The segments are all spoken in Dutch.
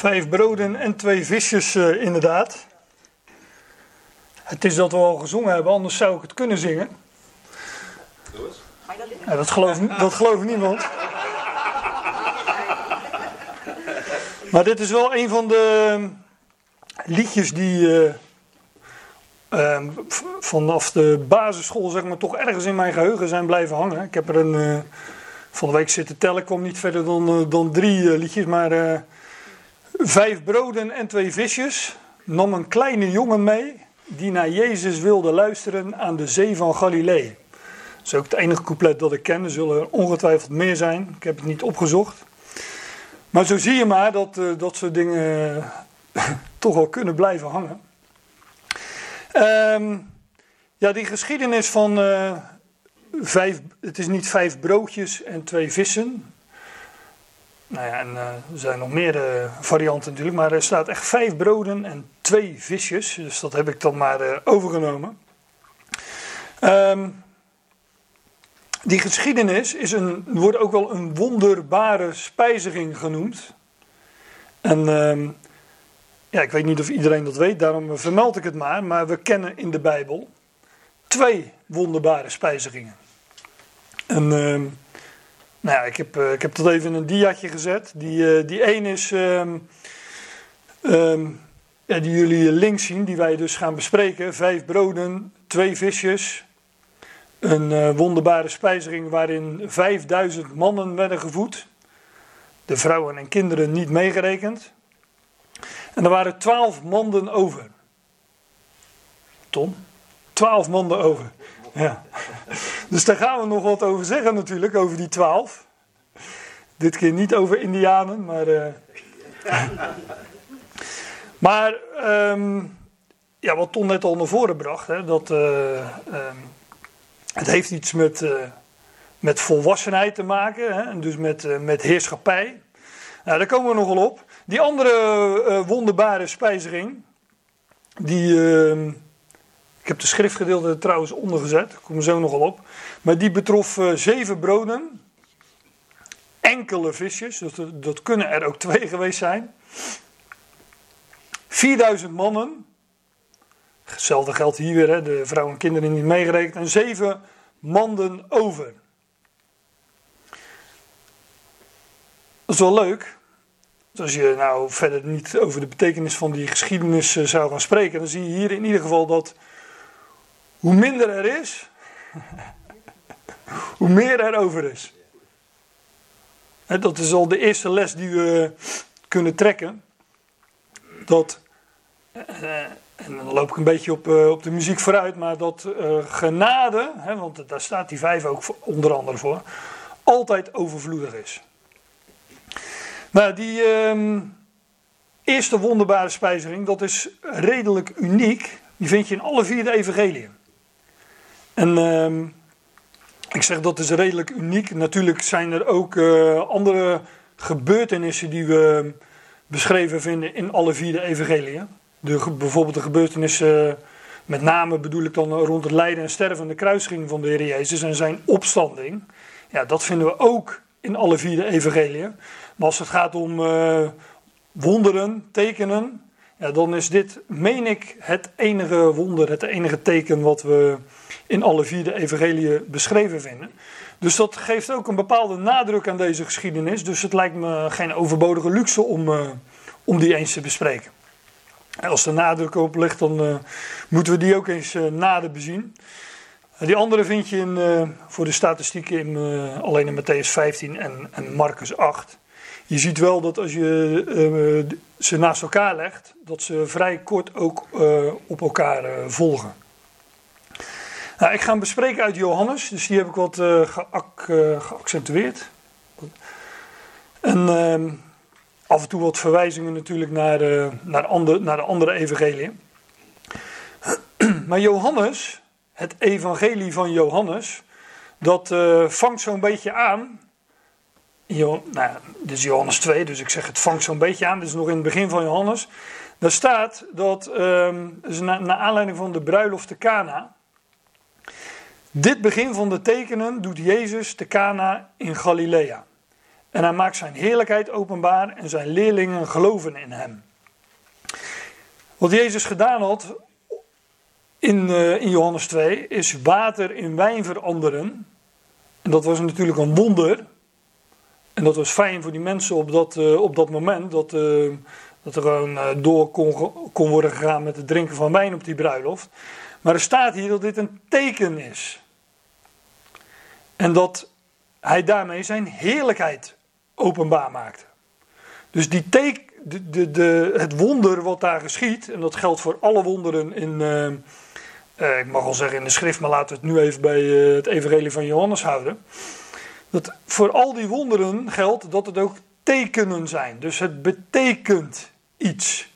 Vijf broden en twee visjes, uh, inderdaad. Het is dat we al gezongen hebben, anders zou ik het kunnen zingen. Ja, dat, gelooft, dat gelooft niemand. Maar dit is wel een van de ehm, liedjes die uh, uh, vanaf de basisschool zeg maar, toch ergens in mijn geheugen zijn blijven hangen. Ik heb er een, uh, van de week zitten tellen, kwam niet verder dan, eh, dan drie liedjes, maar vijf broden en twee visjes nam een kleine jongen mee die naar Jezus wilde luisteren aan de zee van Galilee. Dat is ook het enige couplet dat ik ken. Er zullen ongetwijfeld meer zijn. Ik heb het niet opgezocht. Maar zo zie je maar dat uh, dat soort dingen toch wel kunnen blijven hangen. Um, ja, die geschiedenis van uh, vijf, het is niet vijf broodjes en twee vissen. Nou ja, en uh, er zijn nog meer varianten natuurlijk, maar er staat echt vijf broden en twee visjes. Dus dat heb ik dan maar overgenomen. Um, die geschiedenis is een, wordt ook wel een wonderbare spijziging genoemd. En uh, ja, ik weet niet of iedereen dat weet, daarom vermeld ik het maar. Maar we kennen in de Bijbel twee wonderbare spijzigingen. En uh, nou ja, ik heb, uh, ik heb dat even in een diatje gezet. Die, uh, die één is, ehm, ehm, ja, die jullie links zien, die wij dus gaan bespreken. Vijf broden, twee visjes, een uh, wonderbare spijziging waarin 5000 mannen werden gevoed. De vrouwen en kinderen niet meegerekend. En er waren 12 manden over. Tom? 12 manden over. Ja. Dus daar gaan we nog wat over zeggen natuurlijk, over die 12. Dit keer niet over Indianen, maar. Uh... maar um, ja, wat Tom net al naar voren bracht, hè, dat. Uh, um, het heeft iets met, uh, met volwassenheid te maken, hè? en dus met, met heerschappij. Nou, daar komen we nogal op. Die andere wonderbare spijzering, die, ehm, heb de schriftgedeelte er trouwens ondergezet, daar komen we zo nogal op. Maar die betrof zeven broden, enkele visjes, dus dat, kunnen er ook twee geweest zijn. 4000 mannen, Hetzelfde geldt hier weer, hè, de vrouwen en kinderen niet meegerekend. En zeven manden over. Dat is wel leuk. Als je nou verder niet over de betekenis van die geschiedenis eh, zou gaan spreken, dan zie je hier in ieder geval dat hoe minder er is, hoe meer er over is. Dat is al de eerste les die we kunnen trekken. Dat eh, en dan loop ik een beetje op, uh, op de muziek vooruit, maar dat uh, genade, want daar staat die vijf ook voor, onder andere voor, altijd overvloedig is. Nou, die uh, eerste wonderbare spijzering, dat is redelijk uniek. Die vind je in alle vier de evangeliën. En ehm, ik zeg dat is redelijk uniek. Natuurlijk zijn er ook uh, andere gebeurtenissen die we beschreven vinden in alle vier de evangeliën de, bijvoorbeeld de gebeurtenissen, met name bedoel ik dan rond het lijden en sterven en de kruising van de Heer Jezus en zijn opstanding. Ja, dat vinden we ook in alle vier de evangeliën. Maar als het gaat om uh, wonderen, tekenen, ja, dan is dit, meen ik, het enige wonder, het enige teken wat we in alle vier de evangeliën beschreven vinden. Dus dat geeft ook een bepaalde nadruk aan deze geschiedenis. Dus het lijkt me geen overbodige luxe om, uh, om die eens te bespreken. Als er nadruk op ligt, dan uh, moeten we die ook eens uh, nader bezien. Die andere vind je in, voor de statistieken in, alleen in Matthäus 15 en, en Marcus 8. Je ziet wel dat als je ze naast elkaar legt, dat ze vrij kort ook op elkaar volgen. Nou, ik ga hem bespreken uit Johannes, dus die heb ik wat geac geaccentueerd. En ehm, af en toe wat verwijzingen natuurlijk naar, naar, naar de andere evangeliën. Maar Johannes, het evangelie van Johannes, dat vangt zo'n beetje aan. Jo, nou, dit is Johannes 2, dus ik zeg het vangt zo'n beetje aan. Dit is nog in het begin van Johannes. Daar staat dat, um, dus na, naar aanleiding van de bruiloft te Cana. Dit begin van de tekenen doet Jezus te Cana in Galilea. En hij maakt zijn heerlijkheid openbaar en zijn leerlingen geloven in hem. Wat Jezus gedaan had in, uh, in Johannes 2 is water in wijn veranderen. En dat was natuurlijk een wonder. En dat was fijn voor die mensen op dat, uh, op dat moment. Dat, uh, dat er gewoon door kon, kon worden gegaan met het drinken van wijn op die bruiloft. Maar er staat hier dat dit een teken is. En dat hij daarmee zijn heerlijkheid openbaar maakte. Dus die teken, de, de, de, het wonder wat daar geschiet, en dat geldt voor alle wonderen in, ik mag wel zeggen in de schrift, maar laten we het nu even bij het evangelie van Johannes houden. Dat voor al die wonderen geldt dat het ook tekenen zijn. Dus het betekent iets.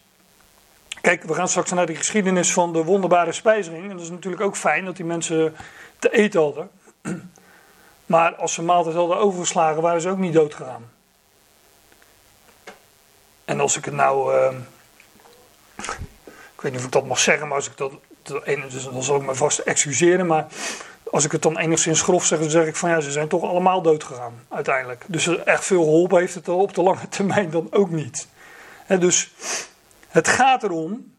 Kijk, we gaan straks naar de geschiedenis van de wonderbare spijzing. En dat is natuurlijk ook fijn dat die mensen te eten hadden. Maar als ze maaltijd hadden overgeslagen, waren ze ook niet dood gegaan. En als ik het nou. Uh, ik weet niet of ik dat mag zeggen, maar als ik dat. Dus dan zal ik me vast excuseren. Maar als ik het dan enigszins grof zeg, dan zeg ik van ja, ze zijn toch allemaal dood gegaan uiteindelijk. Dus echt veel geholpen heeft het op de lange termijn dan ook niet. Dus het gaat erom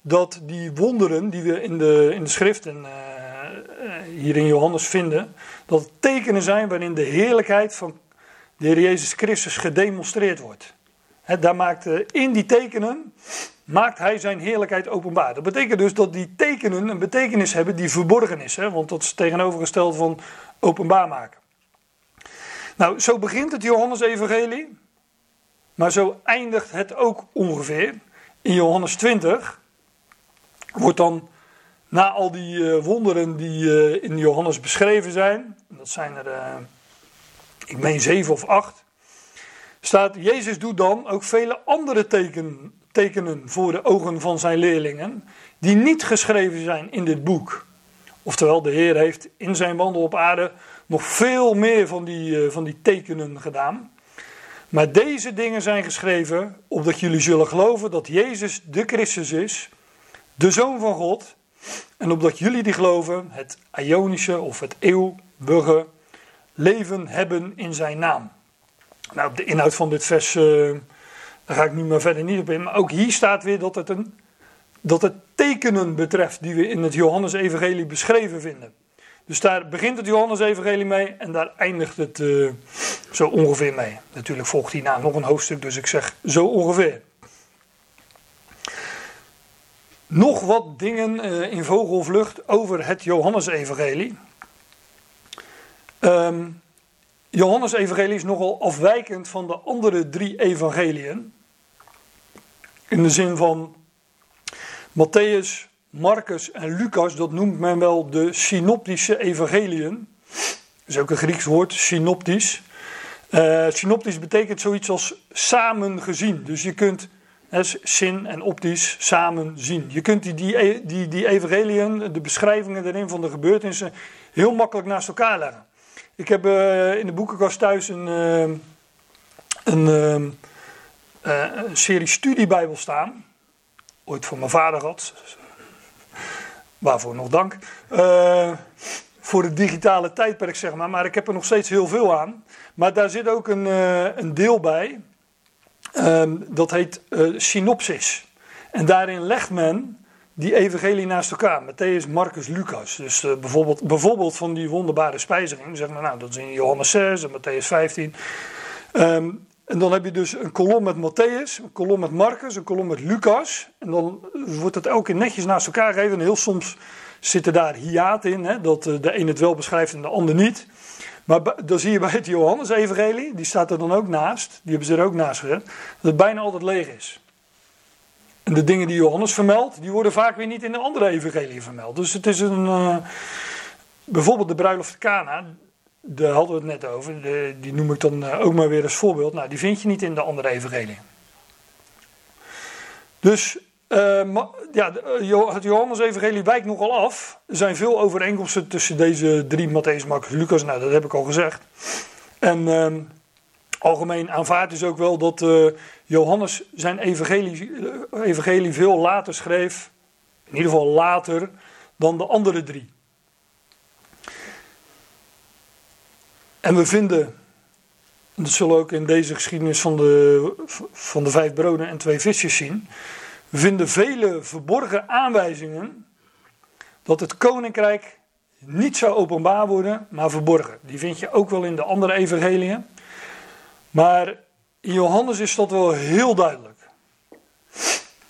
dat die wonderen die we in de, in de schrift en uh, hier in Johannes vinden, dat het tekenen zijn waarin de heerlijkheid van de Heer Jezus Christus gedemonstreerd wordt. Daar maakt, in die tekenen maakt hij zijn heerlijkheid openbaar. Dat betekent dus dat die tekenen een betekenis hebben die verborgen is. Hè? Want dat is tegenovergesteld van openbaar maken. Nou, zo begint het Johannes-evangelie. Maar zo eindigt het ook ongeveer. In Johannes 20 wordt dan na al die uh, wonderen die uh, in Johannes beschreven zijn, dat zijn er, uh, ik meen zeven of acht, staat Jezus doet dan ook vele andere teken, tekenen voor de ogen van zijn leerlingen, die niet geschreven zijn in dit boek. Oftewel, de Heer heeft in zijn wandel op aarde nog veel meer van die, van die tekenen gedaan. Maar deze dingen zijn geschreven opdat jullie zullen geloven dat Jezus de Christus is, de Zoon van God. En opdat jullie die geloven het Ionische of het eeuwige leven hebben in zijn naam. Nou, de inhoud van dit vers, uh, daar ga ik nu maar verder niet op in. Maar ook hier staat weer dat het, een, dat het tekenen betreft die we in het Johannes-evangelie beschreven vinden. Dus daar begint het Johannes-evangelie mee en daar eindigt het uh, zo ongeveer mee. Natuurlijk volgt hierna nog een hoofdstuk, dus ik zeg zo ongeveer. Nog wat dingen uh, in vogelvlucht over het Johannesevangelie. Um, Johannesevangelie is nogal afwijkend van de andere drie evangeliën. In de zin van Matthäus, Marcus en Lucas, dat noemt men wel de synoptische evangeliën. Dat is ook een Grieks woord, synoptisch. Uh, synoptisch betekent zoiets als samen gezien. Dus je kunt zin en optisch samen zien. Je kunt die, die, die, die evangeliën, de beschrijvingen erin van de gebeurtenissen, heel makkelijk naast elkaar leggen. Ik heb uh, in de boekenkast thuis een, uh, een, uh, serie studiebijbel staan. Ooit van mijn vader had. Waarvoor nog dank. voor het digitale tijdperk, zeg maar. Maar ik heb er nog steeds heel veel aan. Maar daar zit ook een, een deel bij. Um, dat heet synopsis. En daarin legt men die evangelie naast elkaar. Matthäus, Marcus, Lucas. Dus uh, bijvoorbeeld, bijvoorbeeld van die wonderbare spijziging. Zeg maar, nou, dat is in Johannes 6 en Matthäus 15. Um, en dan heb je dus een kolom met Matthäus, een kolom met Marcus, een kolom met Lucas. En dan wordt het elke keer netjes naast elkaar gegeven. En heel soms zitten daar hiaten in, hè, dat uh, de een het wel beschrijft en de ander niet. Maar dan zie je bij het Johannes-evangelie, die staat er dan ook naast, die hebben ze er ook naast gezet, dat het bijna altijd leeg is. De dingen die Johannes vermeldt, die worden vaak weer niet in de andere evangelie vermeld. Dus het is een. Uh, bijvoorbeeld de bruiloft Cana, daar hadden we het net over, die noem ik dan uh, ook maar weer als voorbeeld. Nou, die vind je niet in de andere evangelie. Dus uh, ja, eh, het Johannes-evangelie wijkt nogal af. Er zijn veel overeenkomsten tussen deze drie, Matthäus, Marcus, Lucas. Nou, dat heb ik al gezegd. En uh, algemeen aanvaard is ook wel dat uh, Johannes zijn evangelie, evangelie veel later schreef. In ieder geval later dan de andere drie. En we vinden dat zullen we ook in deze geschiedenis van de, van de vijf broden en twee visjes zien, vinden vele verborgen aanwijzingen dat het koninkrijk niet zou openbaar worden, maar verborgen. Die vind je ook wel in de andere evangeliën. Maar in Johannes is dat wel heel duidelijk.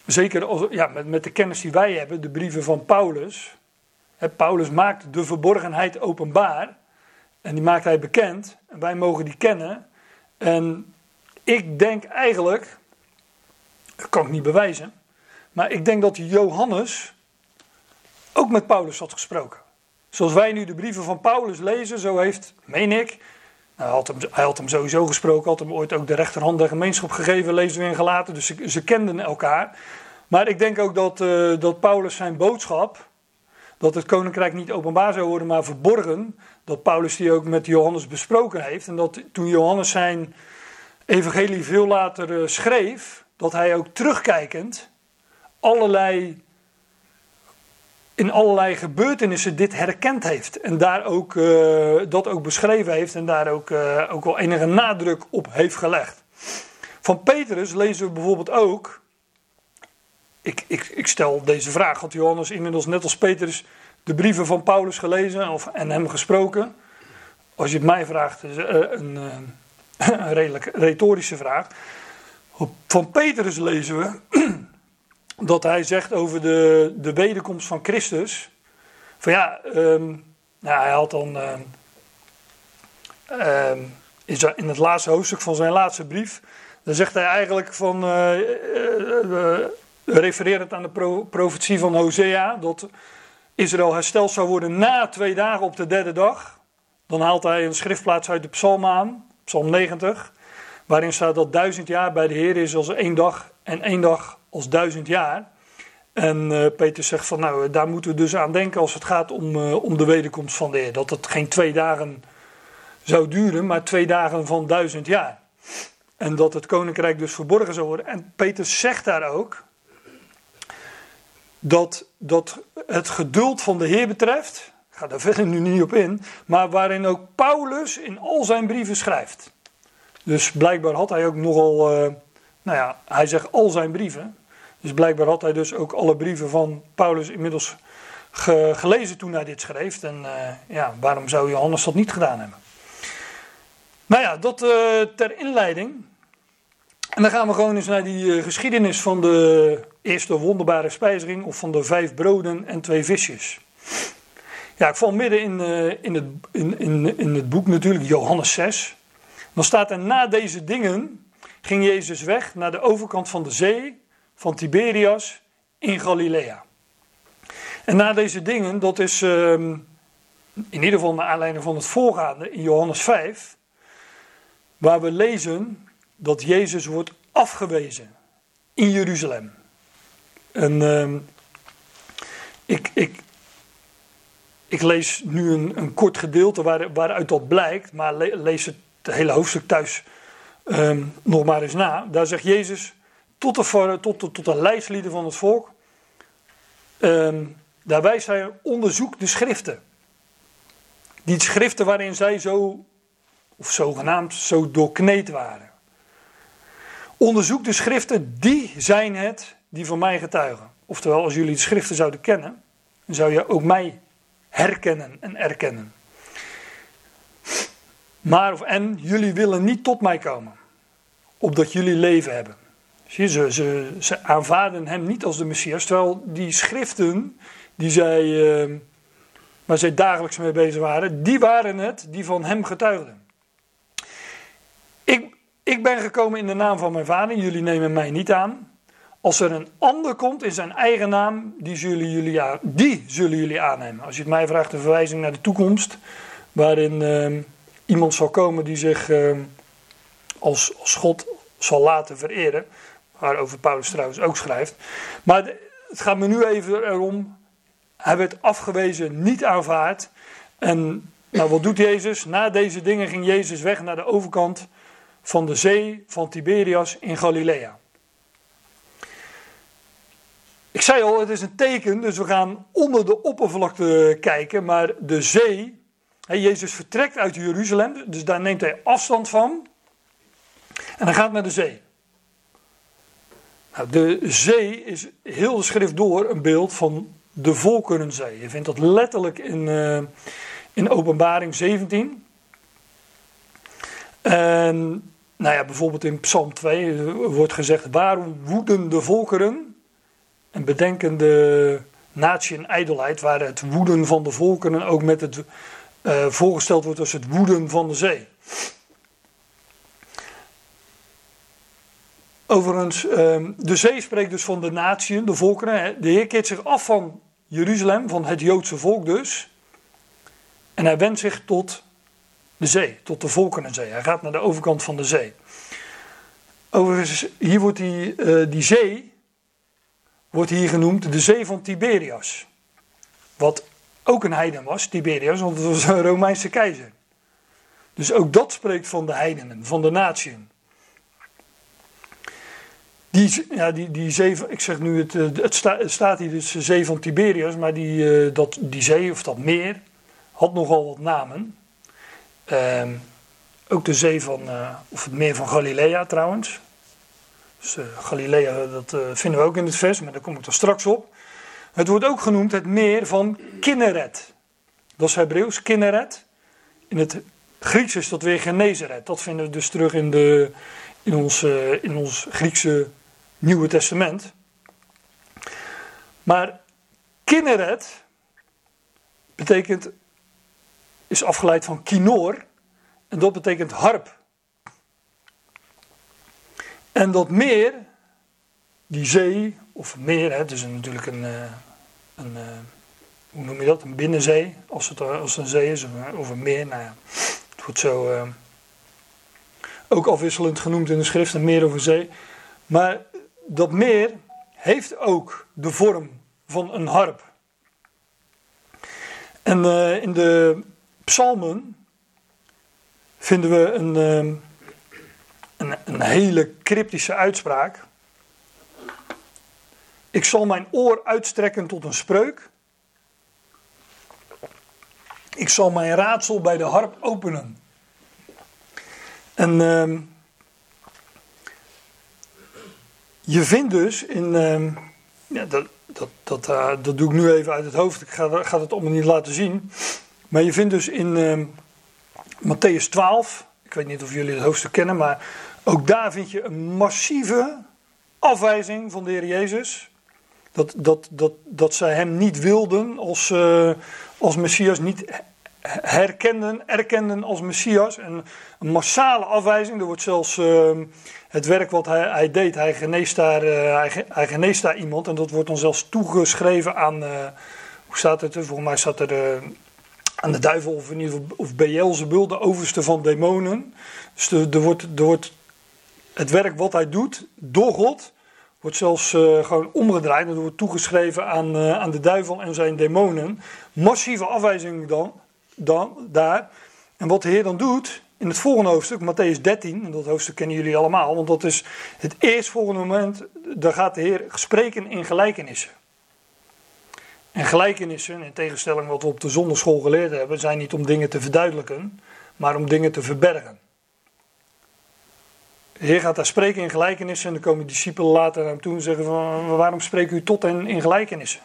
Zeker als, ja, met, met de kennis die wij hebben, de brieven van Paulus. Paulus maakt de verborgenheid openbaar. En die maakt hij bekend. En wij mogen die kennen. En ik denk eigenlijk, dat kan ik niet bewijzen, maar ik denk dat Johannes ook met Paulus had gesproken. Zoals wij nu de brieven van Paulus lezen, zo heeft, meen ik, hij, had hem, sowieso gesproken, had hem ooit ook de rechterhand der gemeenschap gegeven, lezen we in gelaten, dus ze, kenden elkaar. Maar ik denk ook dat, uh, dat Paulus zijn boodschap, dat het koninkrijk niet openbaar zou worden, maar verborgen, dat Paulus die ook met Johannes besproken heeft. En dat toen Johannes zijn evangelie veel later uh, schreef, dat hij ook terugkijkend allerlei in allerlei gebeurtenissen dit herkend heeft. En daar ook, uh, dat ook beschreven heeft en daar ook, uh, ook wel enige nadruk op heeft gelegd. Van Petrus lezen we bijvoorbeeld ook. Ik, ik, ik stel deze vraag: had Johannes inmiddels net als Petrus de brieven van Paulus gelezen of, en hem gesproken? Als je het mij vraagt, is uh, een, een redelijk retorische vraag. Van Petrus lezen we dat hij zegt over de, de wederkomst van Christus. Van ja, um, nou, hij had dan uh, uh, in het laatste hoofdstuk van zijn laatste brief. Dan zegt hij eigenlijk van, uh, refererend aan de pro profetie van Hosea, dat Israël hersteld zou worden na twee dagen op de derde dag. Dan haalt hij een schriftplaats uit de psalm aan, psalm 90, waarin staat dat duizend jaar bij de Heer is als één dag en één dag als duizend jaar. En uh, Peter zegt van nou, daar moeten we dus aan denken als het gaat om, uh, om de wederkomst van de Heer. Dat het geen twee dagen zou duren, maar twee dagen van duizend jaar. En dat het koninkrijk dus verborgen zou worden. En Peter zegt daar ook dat, dat het geduld van de Heer betreft. Ga daar verder nu niet op in. Maar waarin ook Paulus in al zijn brieven schrijft. Dus blijkbaar had hij ook nogal. Uh, nou ja, hij zegt al zijn brieven. Dus blijkbaar had hij dus ook alle brieven van Paulus inmiddels ge gelezen toen hij dit schreef. En uh, ja, waarom zou Johannes dat niet gedaan hebben? Nou ja, dat uh, ter inleiding. En dan gaan we gewoon eens naar die uh, geschiedenis van de eerste wonderbare spijziging. Of van de vijf broden en twee visjes. Ja, ik val midden in, in, het, in, in, in het boek natuurlijk, Johannes 6. Dan staat er na deze dingen ging Jezus weg naar de overkant van de zee van Tiberias in Galilea. En na deze dingen, dat is um, in ieder geval naar aanleiding van het voorgaande in Johannes 5, waar we lezen dat Jezus wordt afgewezen in Jeruzalem. En um, ik, ik, ik lees nu een, een kort gedeelte waar, waaruit dat blijkt, maar le, lees het hele hoofdstuk thuis um, nog maar eens na. Daar zegt Jezus tot de, tot, tot, de van het volk. Um, daarbij zij onderzoek de schriften. Die schriften waarin zij zo, of zogenaamd, zo doorkneed waren. Onderzoek de schriften, die zijn het die van mij getuigen. Oftewel, als jullie de schriften zouden kennen, dan zou je ook mij herkennen en erkennen. Maar of en, jullie willen niet tot mij komen, opdat jullie leven hebben. Zie, ze, ze, ze aanvaarden hem niet als de Messias, terwijl die schriften die zij, uh, waar zij dagelijks mee bezig waren, die waren het die van hem getuigden. Ik, ik ben gekomen in de naam van mijn vader, jullie nemen mij niet aan. Als er een ander komt in zijn eigen naam, die zullen jullie, aan, die zullen jullie aannemen. Als je het mij vraagt, een verwijzing naar de toekomst, waarin uh, iemand zal komen die zich uh, als, als God zal laten vereren. Waarover Paulus trouwens ook schrijft. Maar het gaat me nu even erom. Hij werd afgewezen, niet aanvaard. En nou, wat doet Jezus? Na deze dingen ging Jezus weg naar de overkant van de zee van Tiberias in Galilea. Ik zei al, het is een teken, dus we gaan onder de oppervlakte kijken. Maar de zee, Jezus vertrekt uit Jeruzalem, dus daar neemt hij afstand van. En hij gaat naar de zee. Nou, de zee is heel de schrift door een beeld van de volkerenzee. Je vindt dat letterlijk in, uh, in Openbaring 17. En nou ja, bijvoorbeeld in Psalm 2 wordt gezegd: Waarom woeden de volkeren en bedenken de natie en ijdelheid, waar het woeden van de volkeren ook met het uh, voorgesteld wordt als het woeden van de zee. Overigens, uh, de zee spreekt dus van de natie, de volkeren. De Heer keert zich af van Jeruzalem, van het Joodse volk dus. En hij wendt zich tot de zee, tot de volkerenzee. Hij gaat naar de overkant van de zee. Overigens, hier wordt die, uh, die zee wordt hier genoemd de zee van Tiberias. Wat ook een heiden was, Tiberias, want het was een Romeinse keizer. Dus ook dat spreekt van de heidenen, van de natieën. Die, ja, die, die zee, ik zeg nu, het, eh, het, staat hier dus de zee van Tiberias, maar die, uh, dat, die zee of dat meer had nogal wat namen. Uh, ook de zee van, of het meer van Galilea trouwens. Dus Galilea, dat vinden we ook in het vers, maar daar kom ik er straks op. Het wordt ook genoemd het meer van Kinneret. Dat is Hebreeuws, Kinneret. In het Grieks is dat weer Genezeret. Dat vinden we dus terug in, de, in, ons, in ons Griekse Nieuwe Testament. Maar Kinneret betekent, is afgeleid van kinoor. En dat betekent harp. En dat meer, die zee, of meer, het is natuurlijk een, eh, eh, hoe noem je dat, een binnenzee, als het, als een zee is, of een meer. Nou ja, het wordt zo uh, ook afwisselend genoemd in de schrift, een meer of een zee. Maar dat meer heeft ook de vorm van een harp. En uh, in de psalmen vinden we een, een, een hele cryptische uitspraak. Ik zal mijn oor uitstrekken tot een spreuk. Ik zal mijn raadsel bij de harp openen. En uh, je vindt dus in. Uh, ja, dat, dat, dat, uh, dat doe ik nu even uit het hoofd. Ik ga, ga het allemaal niet laten zien. Maar je vindt dus in uh, Matthäus 12. Ik weet niet of jullie het hoofdstuk kennen, maar ook daar vind je een massieve afwijzing van de Heer Jezus. Dat, dat, dat, dat zij hem niet wilden als, uh, als Messias, niet herkenden, erkenden als Messias. En een massale afwijzing. Er wordt zelfs uh, het werk wat hij, hij, deed, hij geneest, daar, uh, hij, geneest daar iemand. En dat wordt dan zelfs toegeschreven aan, hoe staat het er? Volgens mij staat er aan de duivel of in ieder geval, of Beelzebul, de overste van demonen. Dus er, wordt, er wordt het werk wat hij doet door God, wordt zelfs gewoon omgedraaid. Dat wordt toegeschreven aan, aan de duivel en zijn demonen. Massieve afwijzing dan dan, daar. En wat de Heer dan doet in het volgende hoofdstuk, Matthäus 13, en dat hoofdstuk kennen jullie allemaal, want dat is het eerstvolgende moment, daar gaat de Heer spreken in gelijkenissen. En gelijkenissen, in tegenstelling wat we op de zonderschool geleerd hebben, zijn niet om dingen te verduidelijken, maar om dingen te verbergen. De Heer gaat daar spreken in gelijkenissen en dan komen discipelen later naar hem toe en zeggen van waarom spreekt u tot hen in gelijkenissen?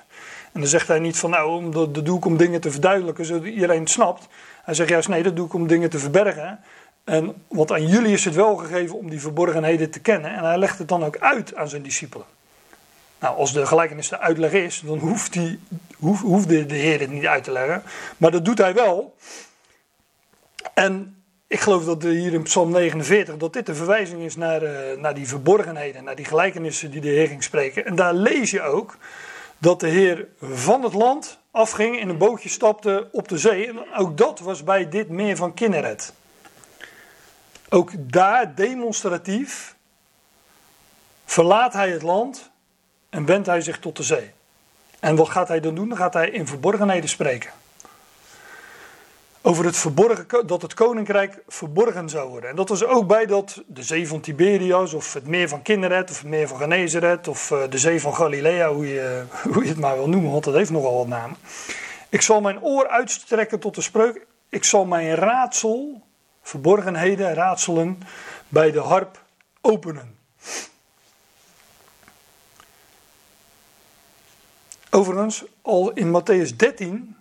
En dan zegt hij niet van nou, dat, doe ik om dingen te verduidelijken zodat iedereen het snapt. Hij zegt juist nee, dat doe ik om dingen te verbergen. En, want aan jullie is het wel gegeven om die verborgenheden te kennen. En hij legt het dan ook uit aan zijn discipelen. Nou, als de gelijkenis de uitleg is, dan hoeft, die, hoeft de, de Heer het niet uit te leggen. Maar dat doet hij wel. En ik geloof dat hier in Psalm 49, dat dit een verwijzing is naar, uh, naar die verborgenheden, naar die gelijkenissen die de Heer ging spreken. En daar lees je ook dat de Heer van het land afging, in een bootje stapte op de zee. En ook dat was bij dit meer van Kinneret. Ook daar demonstratief verlaat hij het land en wendt hij zich tot de zee. En wat gaat hij dan doen? Dan gaat hij in verborgenheden spreken over het verborgen, dat het koninkrijk verborgen zou worden. En dat was ook bij dat de zee van Tiberias, of het meer van Kinneret, of het meer van Genezeret, of uh, de zee van Galilea, hoe je, hoe je het maar wil noemen, want dat heeft nogal wat namen. Ik zal mijn oor uitstrekken tot de spreuk. Ik zal mijn raadsel, verborgenheden, raadselen, bij de harp openen. Overigens, al in Matthäus 13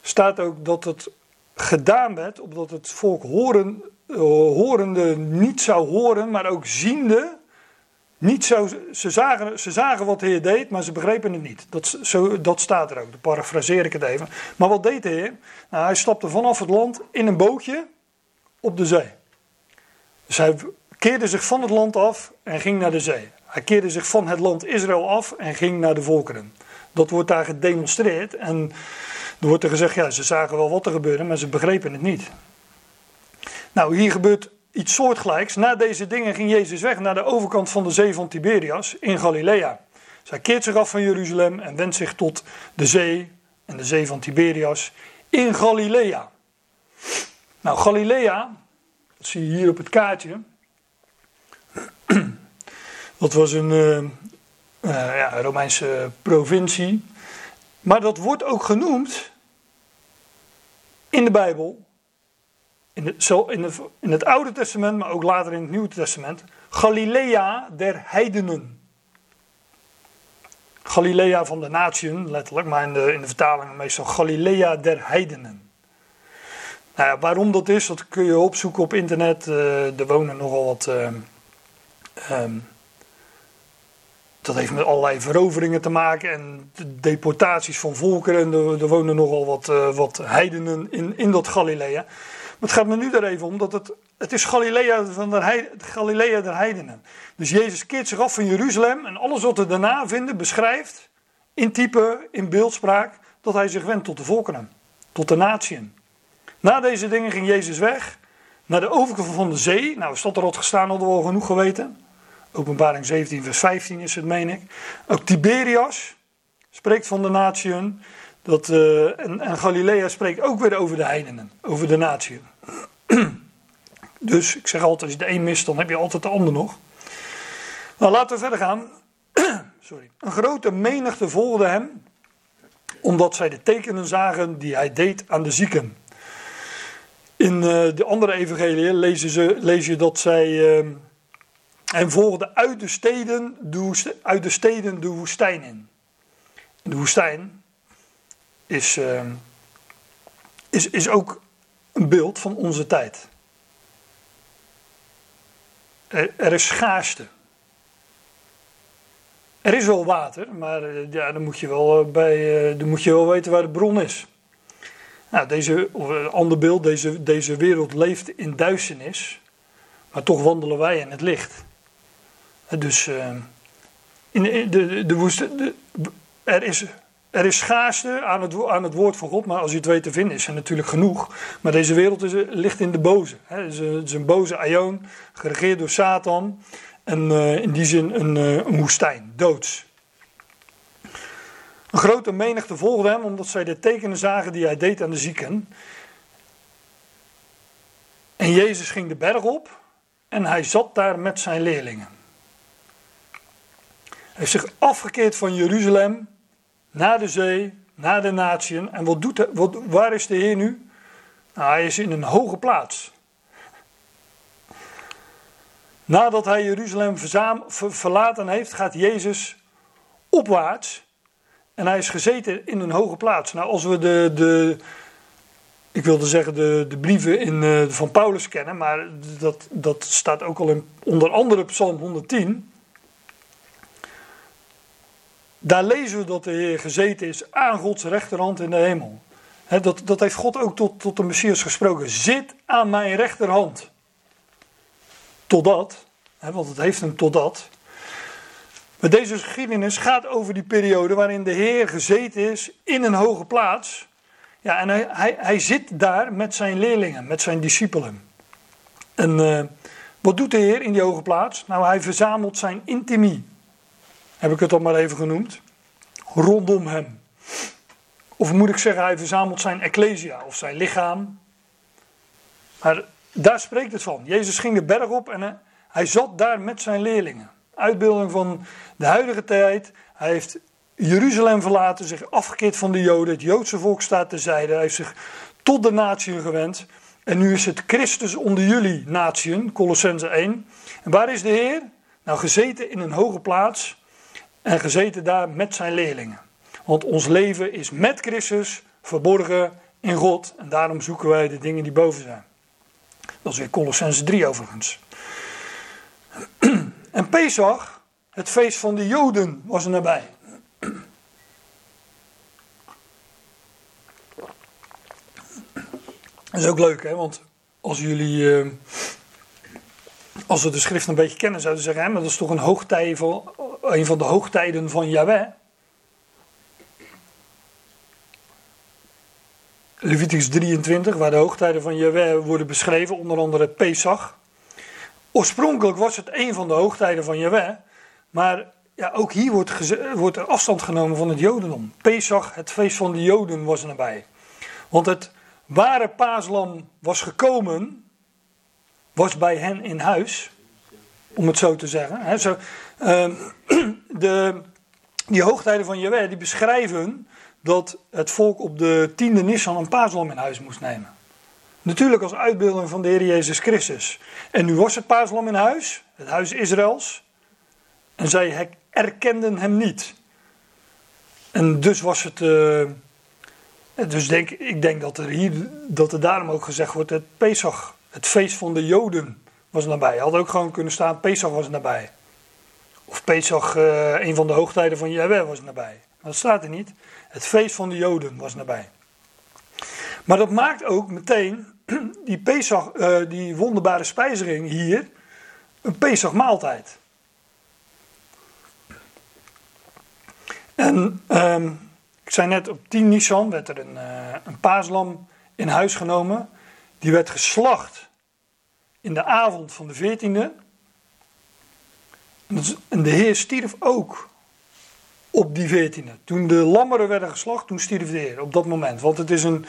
staat ook dat het gedaan werd, opdat het volk horen, uh, horende niet zou horen, maar ook ziende niet zou, ze, zagen, ze zagen wat de Heer deed, maar ze begrepen het niet. Dat, zo, dat staat er ook, dan parafraseer ik het even. Maar wat deed de Heer? Nou, hij stapte vanaf het land in een bootje op de zee. Dus hij keerde zich van het land af en ging naar de zee. Hij keerde zich van het land Israël af en ging naar de volkeren. Dat wordt daar gedemonstreerd en er wordt er gezegd, ja, ze zagen wel wat er gebeurde, maar ze begrepen het niet. Nou, hier gebeurt iets soortgelijks. Na deze dingen ging Jezus weg naar de overkant van de zee van Tiberias in Galilea. Zij keert zich af van Jeruzalem en wendt zich tot de zee en de zee van Tiberias in Galilea. Nou, Galilea, dat zie je hier op het kaartje. Dat was een uh, uh, ja, Romeinse provincie. Maar dat wordt ook genoemd in de Bijbel in in, het, in het Oude Testament, maar ook later in het Nieuwe Testament, Galilea der heidenen. Galilea van de natieën, letterlijk, maar in de, in de vertaling meestal Galilea der heidenen. Nou ja, waarom dat is, dat kun je opzoeken op internet. Uh, er wonen nogal wat. Uh, um, dat heeft met allerlei veroveringen te maken en de deportaties van volkeren. En er, er wonen nogal wat, uh, wat heidenen in, in dat Galilea het gaat me nu er even om dat het, het is Galilea, van de Heide, Galilea der heidenen. Dus Jezus keert zich af van Jeruzalem en alles wat we daarna vinden beschrijft in type, in beeldspraak, dat hij zich wendt tot de volkeren, tot de natieën. Na deze dingen ging Jezus weg naar de overkant van de zee. Nou, stond er wat gestaan, hadden we al genoeg geweten. Openbaring 17, vers 15 is het, meen ik. Ook Tiberias spreekt van de natieën. Dat, uh, en, Galilea spreekt ook weer over de heidenen, over de natie. dus ik zeg altijd, als je de een mist, dan heb je altijd de ander nog. Nou, laten we verder gaan. Sorry. Een grote menigte volgde hem, omdat zij de tekenen zagen die hij deed aan de zieken. In uh, de andere evangelie lezen ze, lees je dat zij uh, hem volgden uit de, steden, de uit de steden de woestijn in. De woestijn, is, uh, is, is ook een beeld van onze tijd. Er, er is schaarste. Er is wel water, maar uh, ja, dan, moet je wel, uh, bij, dan moet je wel weten waar de bron is. Nou, deze, of een ander beeld, deze, deze wereld leeft in duisternis, maar toch wandelen wij in het licht. Dus in de, de, de, woestijn, de, er is er is schaarste aan het, aan het woord van God, maar als je het weet te vinden is er natuurlijk genoeg. Maar deze wereld is, ligt in de boze. Het is, een, is een boze aion, geregeerd door Satan. En uh, in die zin een, uh, een woestijn, doods. Een grote menigte volgde hem omdat zij de tekenen zagen die hij deed aan de zieken. En Jezus ging de berg op en hij zat daar met zijn leerlingen. Heeft zich afgekeerd van Jeruzalem naar de zee, naar de natieën. En wat doet hij, wat, waar is de Heer nu? Nou, hij is in een hoge plaats. Nadat hij Jeruzalem verlaten heeft, gaat Jezus opwaarts. En hij is gezeten in een hoge plaats. Nou, als we de, de ik wilde zeggen de, de brieven in, uh, van Paulus kennen, maar dat, dat staat ook al in onder andere Psalm 110. Daar lezen we dat de Heer gezeten is aan Gods rechterhand in de hemel. dat, dat heeft God ook tot, tot de Messias gesproken. Zit aan mijn rechterhand. Totdat, want het heeft hem totdat. Maar deze geschiedenis gaat over die periode waarin de Heer gezeten is in een hoge plaats. Ja, en hij, hij, hij zit daar met zijn leerlingen, met zijn discipelen. En uh, wat doet de Heer in die hoge plaats? Nou, hij verzamelt zijn intimie heb ik het dan maar even genoemd, rondom hem. Of moet ik zeggen, hij verzamelt zijn ecclesia of zijn lichaam. Maar daar spreekt het van. Jezus ging de berg op en hij zat daar met zijn leerlingen. Uitbeelding van de huidige tijd. Hij heeft Jeruzalem verlaten, zich afgekeerd van de Joden. Het Joodse volk staat terzijde. Hij heeft zich tot de natie gewend. En nu is het Christus onder jullie, natieën, Colossense 1. En waar is de Heer? Nou, gezeten in een hoge plaats en gezeten daar met zijn leerlingen. Want ons leven is met Christus verborgen in God. En daarom zoeken wij de dingen die boven zijn. Dat is weer Colossense 3 overigens. En Pesach, het feest van de Joden, was er nabij. Dat is ook leuk, hè? want als jullie, uh, als we de schrift een beetje kennen, zouden ze zeggen: maar dat is toch een, hoogtij van, een van de hoogtijden van Yahweh. Leviticus 23, waar de hoogtijden van Yahweh worden beschreven, onder andere Pesach. Oorspronkelijk was het een van de hoogtijden van Yahweh, maar ja, ook hier wordt, wordt er afstand genomen van het Jodendom. Pesach, het feest van de Joden, was er nabij. Want het ware paaslam was gekomen, was bij hen in huis, om het zo te zeggen. zo, uh, de, die hoogtijden van Jaweh die beschrijven dat het volk op de tiende Nissan een paaslam in huis moest nemen. Natuurlijk als uitbeelding van de Heer Jezus Christus. En nu was het paaslam in huis, het huis Israëls. En zij erkenden hem niet. En dus was het... Uh, dus denk, ik denk dat er hier, dat er daarom ook gezegd wordt, het Pesach, het feest van de Joden, was nabij. Had ook gewoon kunnen staan, Pesach was nabij. Of Pesach, uh, een van de hoogtijden van Jahweh, was nabij. Maar dat staat er niet. Het feest van de Joden was nabij. Maar dat maakt ook meteen die, Pesach, uh, die wonderbare spijzering hier een Pesach maaltijd. En um, ik zei net, op 10 Nissan werd er een, uh, een paaslam in huis genomen. Die werd geslacht in de avond van de 14e. En de Heer stierf ook op die 14e. Toen de lammeren werden geslacht, toen stierf de Heer op dat moment. Want het is een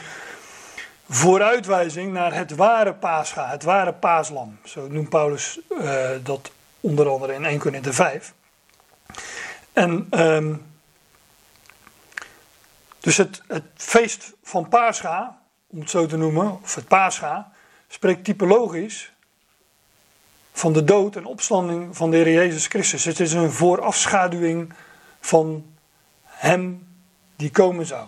vooruitwijzing naar het ware paascha, het ware paaslam. Zo noemt Paulus uh, dat onder andere in 1 Corinthië 5. En... Um, dus het, het feest van Pascha, om het zo te noemen, of het Pascha, spreekt typologisch van de dood en opstanding van de Heer Jezus Christus. Het is een voorafschaduwing van Hem die komen zou.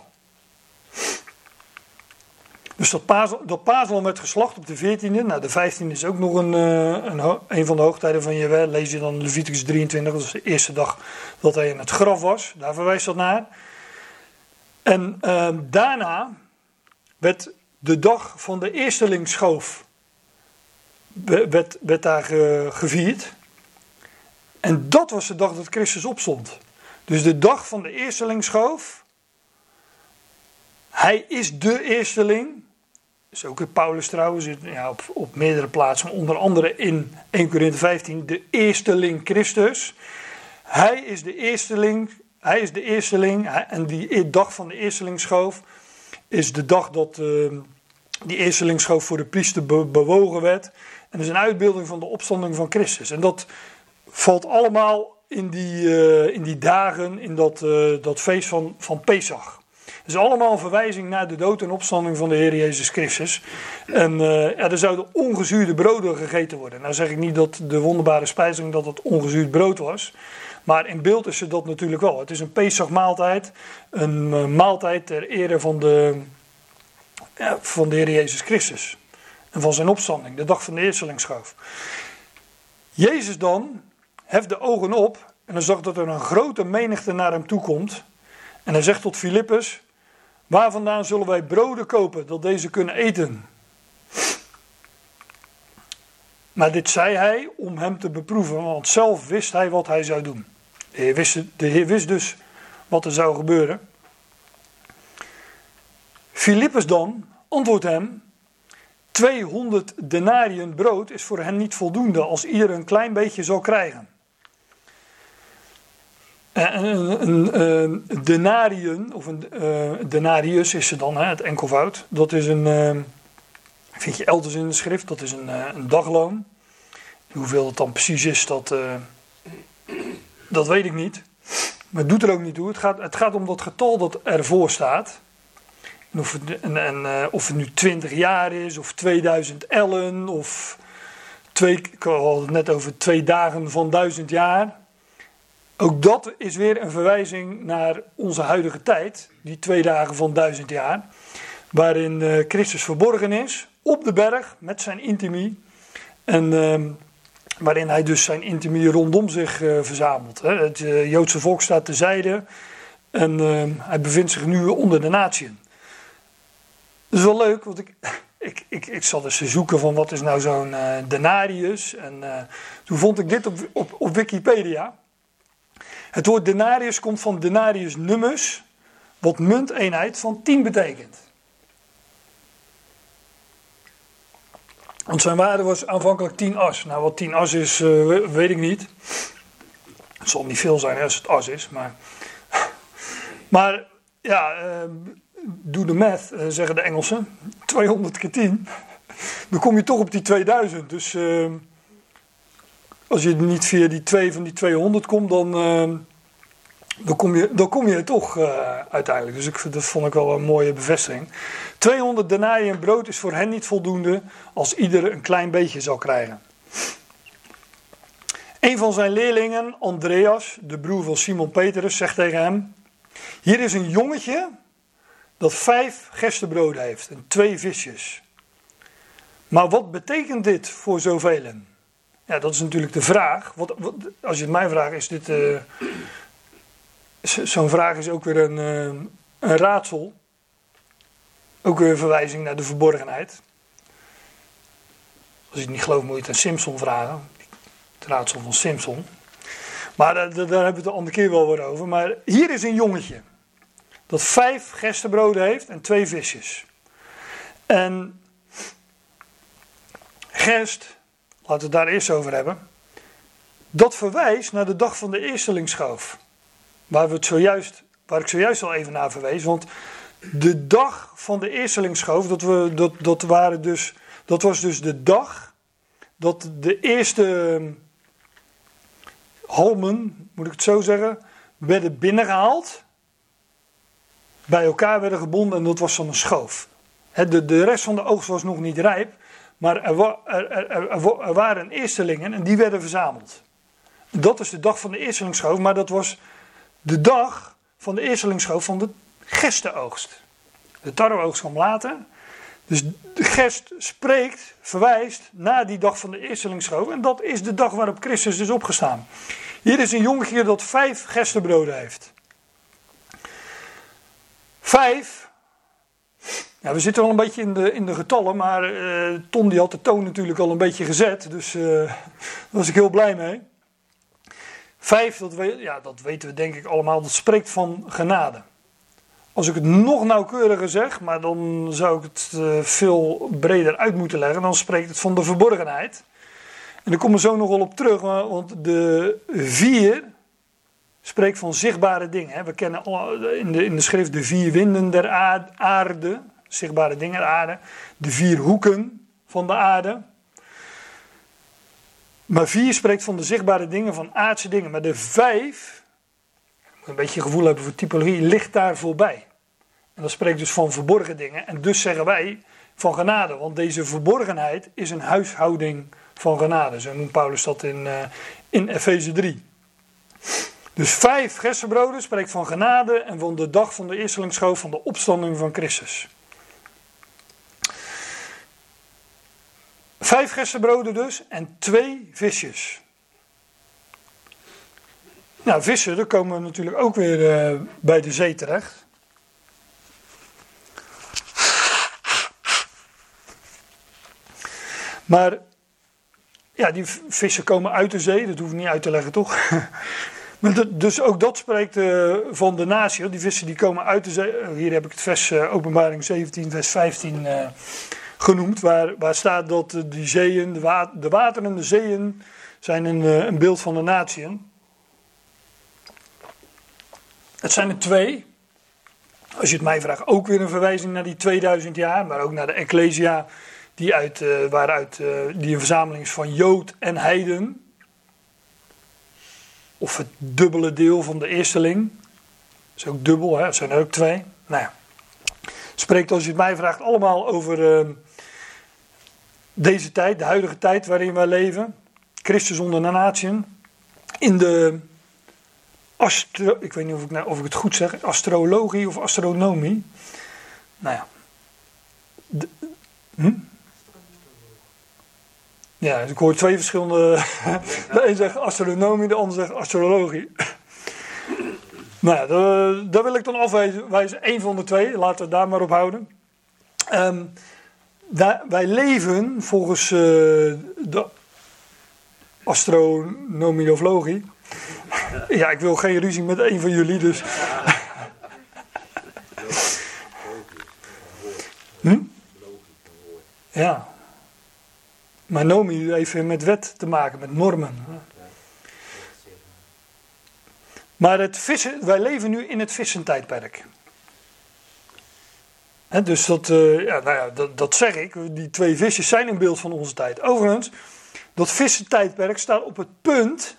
Dus dat, paas, dat werd geslacht op de 14e. Nou, de 15e is ook nog een, eh, een, van de hoogtijden van Jewe. Lees je dan Leviticus 23, dat is de eerste dag dat hij in het graf was. Daar verwijst dat naar. En ehm, daarna werd de dag van de eerstelingsschoof werd, werd daar gevierd. En dat was de dag dat Christus opstond. Dus de dag van de eerstelingsschoof. Hij is de eersteling. Dat is ook in Paulus trouwens, ja, op, op meerdere plaatsen, onder andere in 1 Corinthië 15, de eersteling Christus. Hij is de eersteling hij is de eersteling en die dag van de eerstelingsschoof is de dag dat uh, die eerstelingsschoof voor de priester bewogen werd. En is een uitbeelding van de opstanding van Christus. En dat valt allemaal in die, uh, in die dagen, in dat, uh, dat feest van, van Pesach. Het is allemaal een verwijzing naar de dood en opstanding van de Heer Jezus Christus. En uh, ja, er zouden ongezuurde broden gegeten worden. Nou zeg ik niet dat de wonderbare spijzing dat het ongezuurd brood was. Maar in beeld is het dat natuurlijk wel. Het is een Pesach-maaltijd. Een uh, maaltijd ter ere van de, van de Heer Jezus Christus. En van zijn opstanding, de dag van de eerstelingsschoof. Jezus dan heft de ogen op en dan zag dat er een grote menigte naar hem toe komt. En hij zegt tot Filippus: Waar vandaan zullen wij broden kopen dat deze kunnen eten? Maar dit zei hij om hem te beproeven, want zelf wist hij wat hij zou doen. De heer, wist, de wist dus wat er zou gebeuren. Filippus dan antwoordt hem: 200 denariën brood is voor hen niet voldoende als ieder een klein beetje zal krijgen. Een, een, denariën, of een uh, denarius is ze dan, hè, het enkelvoud. Dat is een, uh, vind je elders in de schrift, dat is een, uh, een dagloon. Hoeveel het dan precies is, dat, dat weet ik niet. Maar het doet er ook niet toe. Het gaat, het gaat om dat getal dat ervoor staat. En of, het, en, uh, of het nu 20 jaar is, of 2000 ellen, of twee, ik had net over twee dagen van duizend jaar. Ook dat is weer een verwijzing naar onze huidige tijd, die twee dagen van duizend jaar, waarin uh, Christus verborgen is op de berg met zijn intimie. En uh, waarin hij dus zijn intimie rondom zich uh, verzamelt. Hè. Het Joodse volk staat terzijde en ehm, hij bevindt zich nu onder de natieën. Dat is wel leuk, want ik, ik, ik, ik zat eens te zoeken van wat is nou zo'n denarius. En toen vond ik dit op, op, op Wikipedia. Het woord denarius komt van denarius nummus, wat munteenheid van 10 betekent. Want zijn waarde was aanvankelijk 10 as. Nou, wat 10 as is, uh, weet ik niet. Het zal niet veel zijn als het as is, maar. Maar ja, doe de math, uh, zeggen de Engelsen. 200 keer 10. Dan kom je toch op die 2000. Dus uh, als je niet via die 2 van die 200 komt, dan, uh, dan, kom, je, dan kom je toch uiteindelijk. Dus ik, dat vond ik wel een mooie bevestiging. 200 denariën brood is voor hen niet voldoende als ieder een klein beetje zal krijgen. Een van zijn leerlingen, Andreas, de broer van Simon Petrus, zegt tegen hem: Hier is een jongetje dat vijf gerstebroden heeft en twee visjes. Maar wat betekent dit voor zoveel? Ja, dat is natuurlijk de vraag. Wat, als je het mij vraagt, is dit. Uh, Zo'n vraag is ook weer een, uh, een raadsel. Ook weer een verwijzing naar de verborgenheid. Als je het niet gelooft, moet je het aan Simpson vragen. Het raadsel van Simpson. Maar daar, daar hebben we het de andere keer wel weer over. Maar hier is een jongetje dat vijf gerstebroden heeft en twee visjes. En gerst, laten we het daar eerst over hebben. Dat verwijst naar de dag van de eerstelingsschoof. Waar, we het zojuist, waar ik zojuist al even naar verwees. Want de dag van de eerstelingsschoof, dat, we, dat, dat, waren dus, dat was dus de dag dat de eerste halmen, moet ik het zo zeggen, werden binnengehaald bij elkaar werden gebonden en dat was dan een schoof. de, de rest van de oogst was nog niet rijp, maar er, waren eerstelingen en die werden verzameld. Dat is de dag van de eerstelingsschoof, maar dat was de dag van de eerstelingsschoof van de gestenoogst. De tarweoogst kwam later. Dus de gest spreekt, verwijst naar die dag van de eerstelingsschoof. En dat is de dag waarop Christus is opgestaan. Hier is een jongetje dat vijf gestenbroden heeft. Vijf. Ja, we zitten al een beetje in de, in de getallen, maar uh, Ton die had de toon natuurlijk al een beetje gezet. Dus uh, daar was ik heel blij mee. Vijf, dat, ja, dat weten we denk ik allemaal, dat spreekt van genade. Als ik het nog nauwkeuriger zeg, maar dan zou ik het uh, veel breder uit moeten leggen, dan spreekt het van de verborgenheid. En daar komen we zo nog wel op terug, want de vier spreekt van zichtbare dingen. We kennen in de, in de schrift de vier winden der aarde, zichtbare dingen der aarde, de vier hoeken van de aarde. Maar vier spreekt van de zichtbare dingen, van aardse dingen. Maar de vijf, een beetje gevoel hebben voor typologie, ligt daar voorbij. En dat spreekt dus van verborgen dingen. En dus zeggen wij van genade, want deze verborgenheid is een huishouding van genade. Zo noemt Paulus dat in, uh, in Efeze 3. Dus vijf gerstenbroden spreekt van genade en van de dag van de eerstelingsschoof van de opstanding van Christus. Vijf gerstenbroden dus en twee visjes. Nou, vissen, daar komen we natuurlijk ook weer uh, bij de zee terecht. Maar ja, die vissen komen uit de zee, dat hoef ik niet uit te leggen, toch? dus ook dat spreekt uh, van de natie. Die vissen die komen uit de zee. Eh, hier heb ik het vers uh, openbaring 17, vers 15 uh, genoemd. Waar, waar staat dat die zeeën, de, wa de waterende zeeën, zijn een, een beeld van de natieën. Het zijn er twee. Als je het mij vraagt, ook weer een verwijzing naar die 2000 jaar. Maar ook naar de Ecclesia, die, uit, waaruit, die een verzameling is van Jood en Heiden of het dubbele deel van de eersteling. Dat is ook dubbel, hè? het zijn er ook twee. Nou ja. Spreekt, als je het mij vraagt, allemaal over ehm, deze tijd, de huidige tijd waarin wij leven. Christus onder de. In de astro, ik weet niet of ik, nou, of ik het goed zeg, astrologie of astronomie. Nou ja. hm? Ja, dus ik hoor twee verschillende. De een zegt astronomie, de ander zegt astrologie. nou ja, daar wil ik dan afwijzen. Eén van de twee, laten we het daar maar op houden. Um, wij leven volgens uh, de astronomie of logie. ja, ik wil geen ruzie met een van jullie, dus. hm? Ja. Maar nomi heeft met wet te maken, met normen. Maar het vissen, wij leven nu in het vissentijdperk. Dus dat, uh, ja, nou ja, dat, dat, zeg ik. Die twee visjes zijn een beeld van onze tijd. Overigens, dat vissentijdperk staat op het punt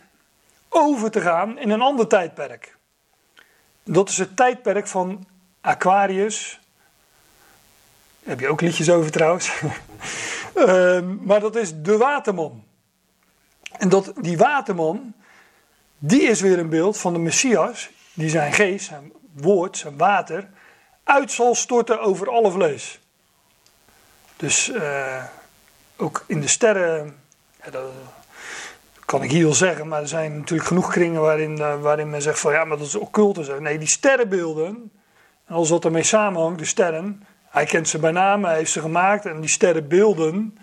over te gaan in een ander tijdperk. Dat is het tijdperk van Aquarius. Heb je ook liedjes over trouwens. Ehm, maar dat is de waterman. En dat, die waterman, die is weer een beeld van de Messias, die zijn geest, zijn woord, zijn water, uit zal storten over alle vlees. Dus uh, ook in de sterren, dat kan ik hier wel zeggen, maar er zijn natuurlijk genoeg kringen waarin, waarin men zegt van ja, maar dat is occult. Nee, die sterrenbeelden, en alles wat ermee samenhangt, de sterren, hij kent ze bij naam, hij heeft ze gemaakt en die sterrenbeelden,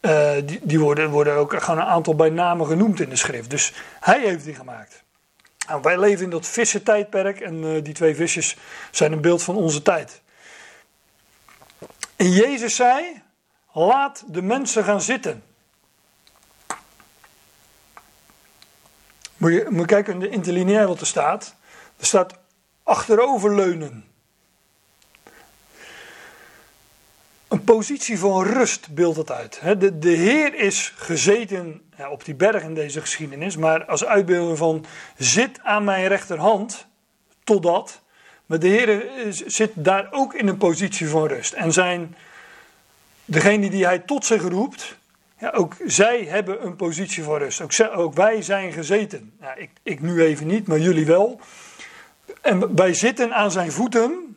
uh, die, die worden, worden ook gewoon een aantal bij namen genoemd in de schrift. Dus hij heeft die gemaakt. Nou, wij leven in dat vissentijdperk en uh, die twee visjes zijn een beeld van onze tijd. En Jezus zei: Laat de mensen gaan zitten. Moet je, moet kijken in de interlineair wat er staat. Er staat achteroverleunen. Een positie van rust beeldt het uit. De, de Heer is gezeten ja, op die berg in deze geschiedenis, maar als uitbeelding van zit aan mijn rechterhand, totdat. Maar de Heer zit daar ook in een positie van rust. En zijn, degene die hij tot zich roept, ja, ook zij hebben een positie van rust. Ook, ook wij zijn gezeten. Ik, ik nu even niet, maar jullie wel. En wij zitten aan zijn voeten,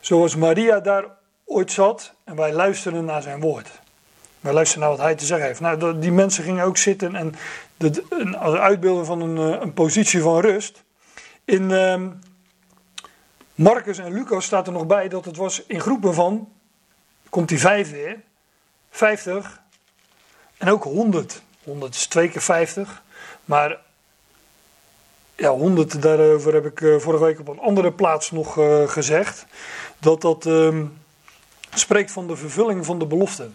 zoals Maria daar ooit zat en wij luisteren naar zijn woord. Wij luisteren naar wat hij te zeggen heeft. Nou, die mensen gingen ook zitten en de, als uitbeelden van een, eh, een, positie van rust. In uh, Marcus en Lucas staat er nog bij dat het was in groepen van, komt die vijf weer, 50 en ook 100. 100 is twee keer 50, maar ja, 100, daarover heb ik uh, vorige week op een andere plaats nog uh, gezegd. Dat dat. Uh, spreekt van de vervulling van de belofte.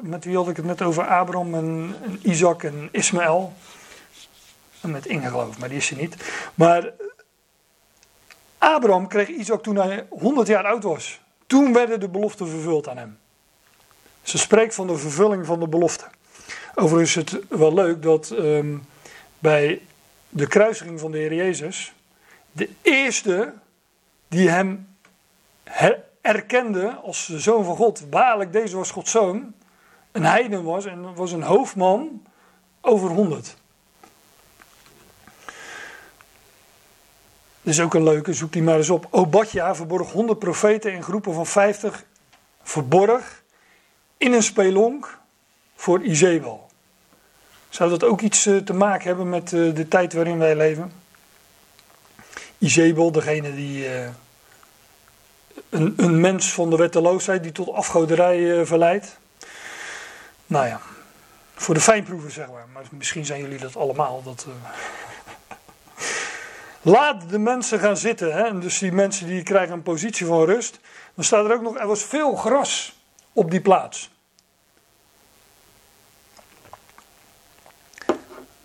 Met wie had ik het net over? Abraham en, Isaac en Ismaël. En met Inge geloof ik, maar die is ze niet. Maar Abraham kreeg Isaac toen hij 100 jaar oud was. Toen werden de beloften vervuld aan hem. Ze spreekt van de vervulling van de belofte. Overigens is het wel leuk dat um, bij de kruisiging van de Heer Jezus. de eerste die hem erkende als de zoon van God, waarlijk deze was Gods zoon, een heiden was en was een hoofdman over honderd. Dat is ook een leuke, zoek die maar eens op. Obadja verborg 100 profeten in groepen van 50, verborg in een spelonk voor Izebel. Zou dat ook iets eh, te maken hebben met eh, de tijd waarin wij leven? Izebel, degene die eh, een, een mens van de wetteloosheid die tot afgoderij uh, verleidt. Nou ja, voor de fijnproeven zeg maar. Maar misschien zijn jullie dat allemaal. Dat, uh... Laat de mensen gaan zitten. Hè? En dus die mensen die krijgen een positie van rust. Dan staat er ook nog, er was veel gras op die plaats.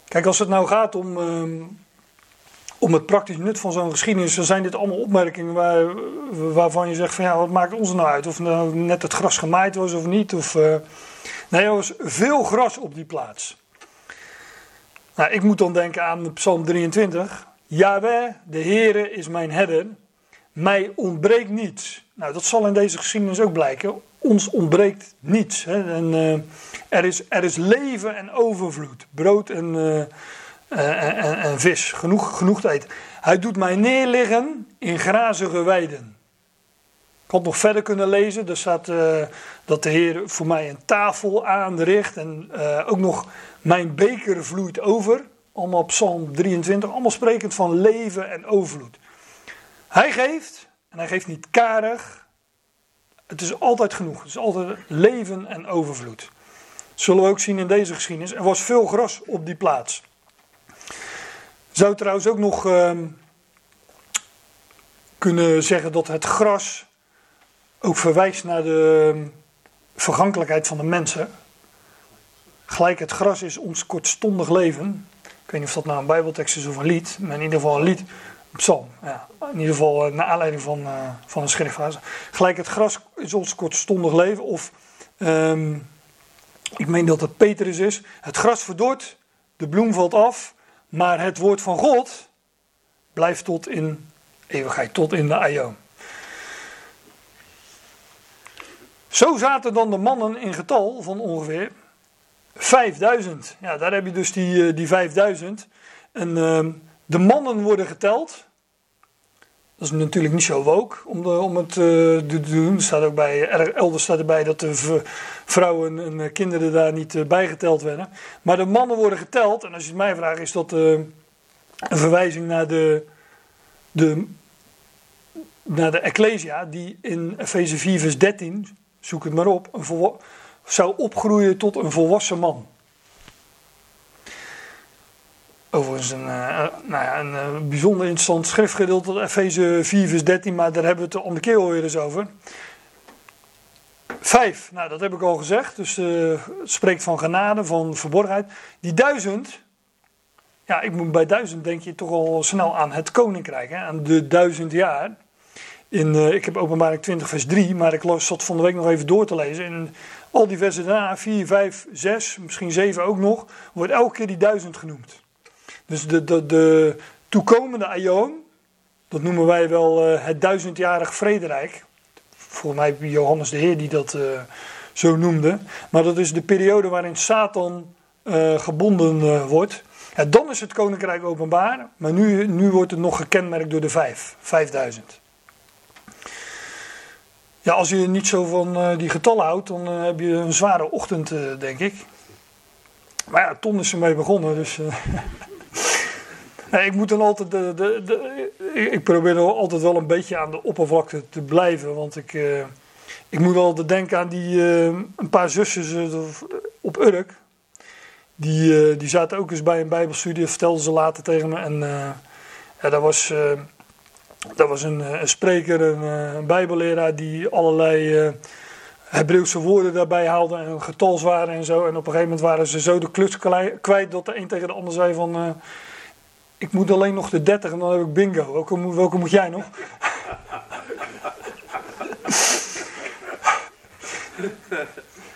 Kijk, als het nou gaat om, uh, om het praktisch nut van zo'n geschiedenis, dan zijn dit allemaal opmerkingen waar, waarvan je zegt van ja, wat maakt ons nou uit? Of nou net het gras gemaaid was of niet. Of, uh, nee, er was veel gras op die plaats. Nou, ik moet dan denken aan Psalm 23. Jaweh, de Heere is mijn herder. mij ontbreekt niets. Nou, dat zal in deze geschiedenis ook blijken. Ons ontbreekt niets. Hè. En, uh, er, is, er is leven en overvloed. Brood en, uh, en, en, vis. Genoeg, genoeg te eten. Hij doet mij neerliggen in grazige weiden. Ik had nog verder kunnen lezen. Er staat uh, dat de Heer voor mij een tafel aanricht. En ook nog mijn beker vloeit over. Allemaal op Psalm 23. Allemaal sprekend van leven en overvloed. Hij geeft. En hij geeft niet karig. Het is altijd genoeg. Het is altijd leven en overvloed. Dat zullen we ook zien in deze geschiedenis. Er was veel gras op die plaats. Zou trouwens ook nog uh, kunnen zeggen dat het gras ook verwijst naar de vergankelijkheid van de mensen. Gelijk het gras is ons kortstondig leven. Ik weet niet of dat nou een bijbeltekst is of een lied, maar in ieder geval een lied. Psalm, ja. In ieder geval uh, naar aanleiding van, uh, van een schriftfase. Gelijk het gras is ons kortstondig leven. Of, um, ik meen dat het Petrus is. Het gras verdort, de bloem valt af. Maar het woord van God blijft tot in eeuwigheid, tot in de aion. Zo zaten dan de mannen in getal van ongeveer 5000. Ja, daar heb je dus die, uh, die 5000. En uh, de mannen worden geteld. Dat is natuurlijk niet zo woke om, de, om het uh, te doen. Staat ook bij, elders staat erbij dat de vrouwen en kinderen daar niet bijgeteld werden. Maar de mannen worden geteld. En als je het mij vraagt, is dat een verwijzing naar de, de, naar de Ecclesia. Die in Efeze 4 vers 13, zoek het maar op, zou opgroeien tot een volwassen man. Overigens een, uh, nou ja, een uh, bijzonder interessant schriftgedeelte, Efeze 4 vers 13, maar daar hebben we het om de keer alweer eens over. Vijf, nou dat heb ik al gezegd, dus uh, het spreekt van genade, van verborgenheid. Die duizend, ja ik moet bij duizend denk je toch al snel aan het koninkrijk, hè, aan de duizend jaar. In, ik heb openbaring 20 vers 3, maar ik zat van de week nog even door te lezen. In al die versen daarna, 4, 5, 6, misschien 7 ook nog, wordt elke keer die duizend genoemd. Dus de, de, de toekomende aion, dat noemen wij wel uh, het duizendjarig vrederijk. Volgens mij Johannes de Heer die dat uh, zo noemde. Maar dat is de periode waarin Satan uh, gebonden wordt. Dan is het koninkrijk openbaar, maar nu, nu wordt het nog gekenmerkt door de vijf, vijfduizend. Ja, als je niet zo van die getallen houdt, dan heb je een zware ochtend, denk ik. Maar ja, Ton is ermee begonnen, dus... Nee, ik moet dan altijd. De, de, de, ik probeer dan altijd wel een beetje aan de oppervlakte te blijven. Want ik, uh, ik moet altijd denken aan die. Uh, een paar zusjes uh, op Urk. Die, die zaten ook eens bij een Bijbelstudie. Vertelden ze later tegen me. En ja, dat was. dat was een, een spreker, een, een, Bijbelleraar. die allerlei. Hebreeuwse woorden daarbij haalde en getalswaarden en zo. En op een gegeven moment waren ze zo de klus kwijt dat de een tegen de ander zei van ik moet alleen nog de 30 en dan heb ik bingo. Welke, welke moet jij nog?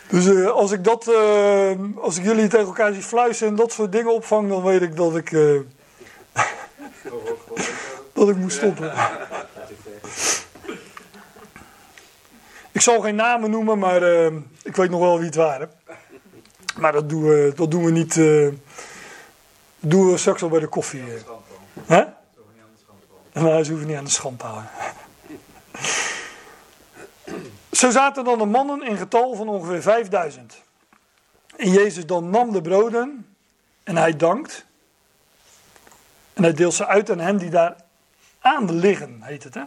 dus uh, als ik dat, uh, als ik jullie tegen elkaar zie fluisteren en dat soort dingen opvang, dan weet ik dat ik, dat ik moet stoppen. ik zal geen namen noemen, maar ik weet nog wel wie het waren. Maar dat doen we, dat doen we niet doen we straks al bij de koffie. Hè? Nou, ze hoeven niet aan de schand te houden. Zo zaten dan de mannen in getal van ongeveer 5000. En Jezus dan nam de broden en hij dankt. En hij deelt ze uit aan hen die daar aan liggen, heet het hè.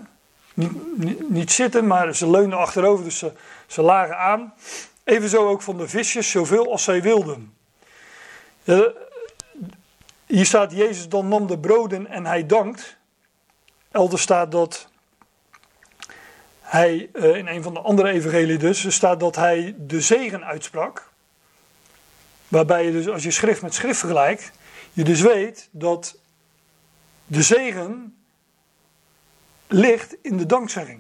Niet, zitten, maar ze leunden achterover, dus ze, ze lagen aan. Evenzo ook van de visjes, zoveel als zij wilden. Hier staat Jezus dan nam de broden en hij dankt. Elders staat dat hij, eh, in een van de andere evangelieën dus, staat dat hij de zegen uitsprak. Waarbij je dus, als je schrift met schrift vergelijkt, je dus weet dat de zegen ligt in de dankzegging.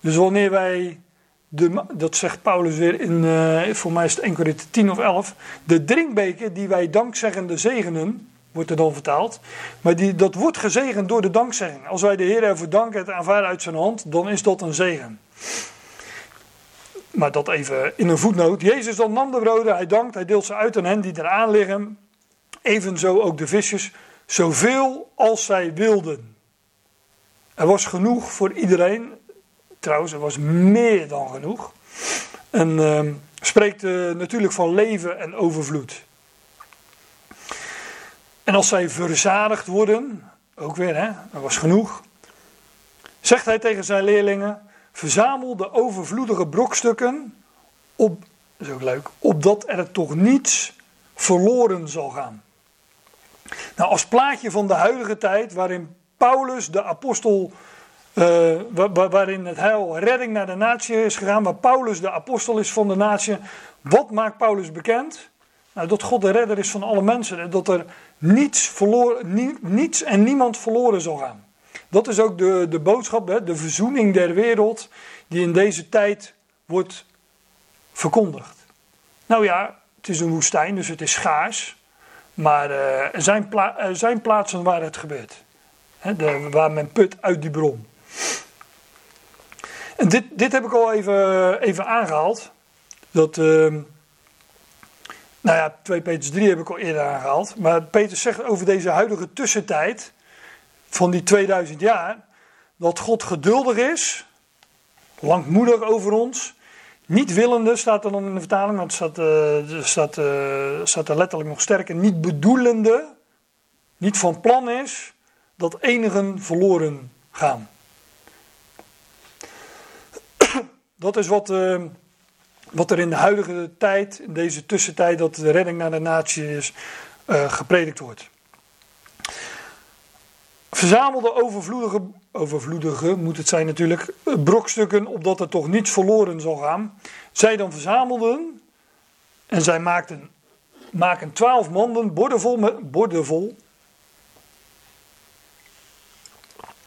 Dus wanneer wij, de, dat zegt Paulus weer in, uh, voor mij is het 1 Korinthe 10 of 11, de drinkbeker die wij dankzeggende zegenen, wordt er dan vertaald. Maar die, dat wordt gezegend door de dankzegging. Als wij de Heer ervoor danken, het aanvaarden uit zijn hand, dan is dat een zegen. Maar dat even in een voetnoot. Jezus dan nam de broden, hij dankt, hij deelt ze uit aan hen die eraan liggen. Evenzo ook de visjes, zoveel als zij wilden. Er was genoeg voor iedereen. Trouwens, er was meer dan genoeg. En uh, spreekt uh, natuurlijk van leven en overvloed. En als zij verzadigd worden, ook weer, hè, er was genoeg. Zegt hij tegen zijn leerlingen: Verzamel de overvloedige brokstukken op, is ook leuk, opdat er toch niets verloren zal gaan. Nou, als plaatje van de huidige tijd, waarin Paulus, de apostel, uh, waarin het heil redding naar de natie is gegaan, waar Paulus de apostel is van de natie, wat maakt Paulus bekend? Nou, dat God de redder is van alle mensen, dat er niets, verloren, niets en niemand verloren zal gaan. Dat is ook de, de boodschap, hè, de verzoening der wereld, die in deze tijd wordt verkondigd. Nou ja, het is een woestijn, dus het is schaars. Maar er, zijn er, zijn plaatsen waar het gebeurt. Hè, de, waar men put uit die bron. En dit, dit heb ik al even, even aangehaald. Dat, uh, nou ja, 2 Peters 3 heb ik al eerder aangehaald. Maar Peter zegt over deze huidige tussentijd van die 2000 jaar, dat God geduldig is, langmoedig over ons, niet willende, staat er dan in de vertaling, het staat, uh, staat, uh, staat er letterlijk nog sterker, niet bedoelende, niet van plan is dat enigen verloren gaan. Dat is wat, uh, wat er in de huidige tijd, in deze tussentijd dat de redding naar de natie is, gepredikt wordt. Verzamelde overvloedige, overvloedige moet het zijn natuurlijk, brokstukken opdat er toch niets verloren zal gaan. Zij dan verzamelden en zij maakten, maken twaalf manden, bordenvol met,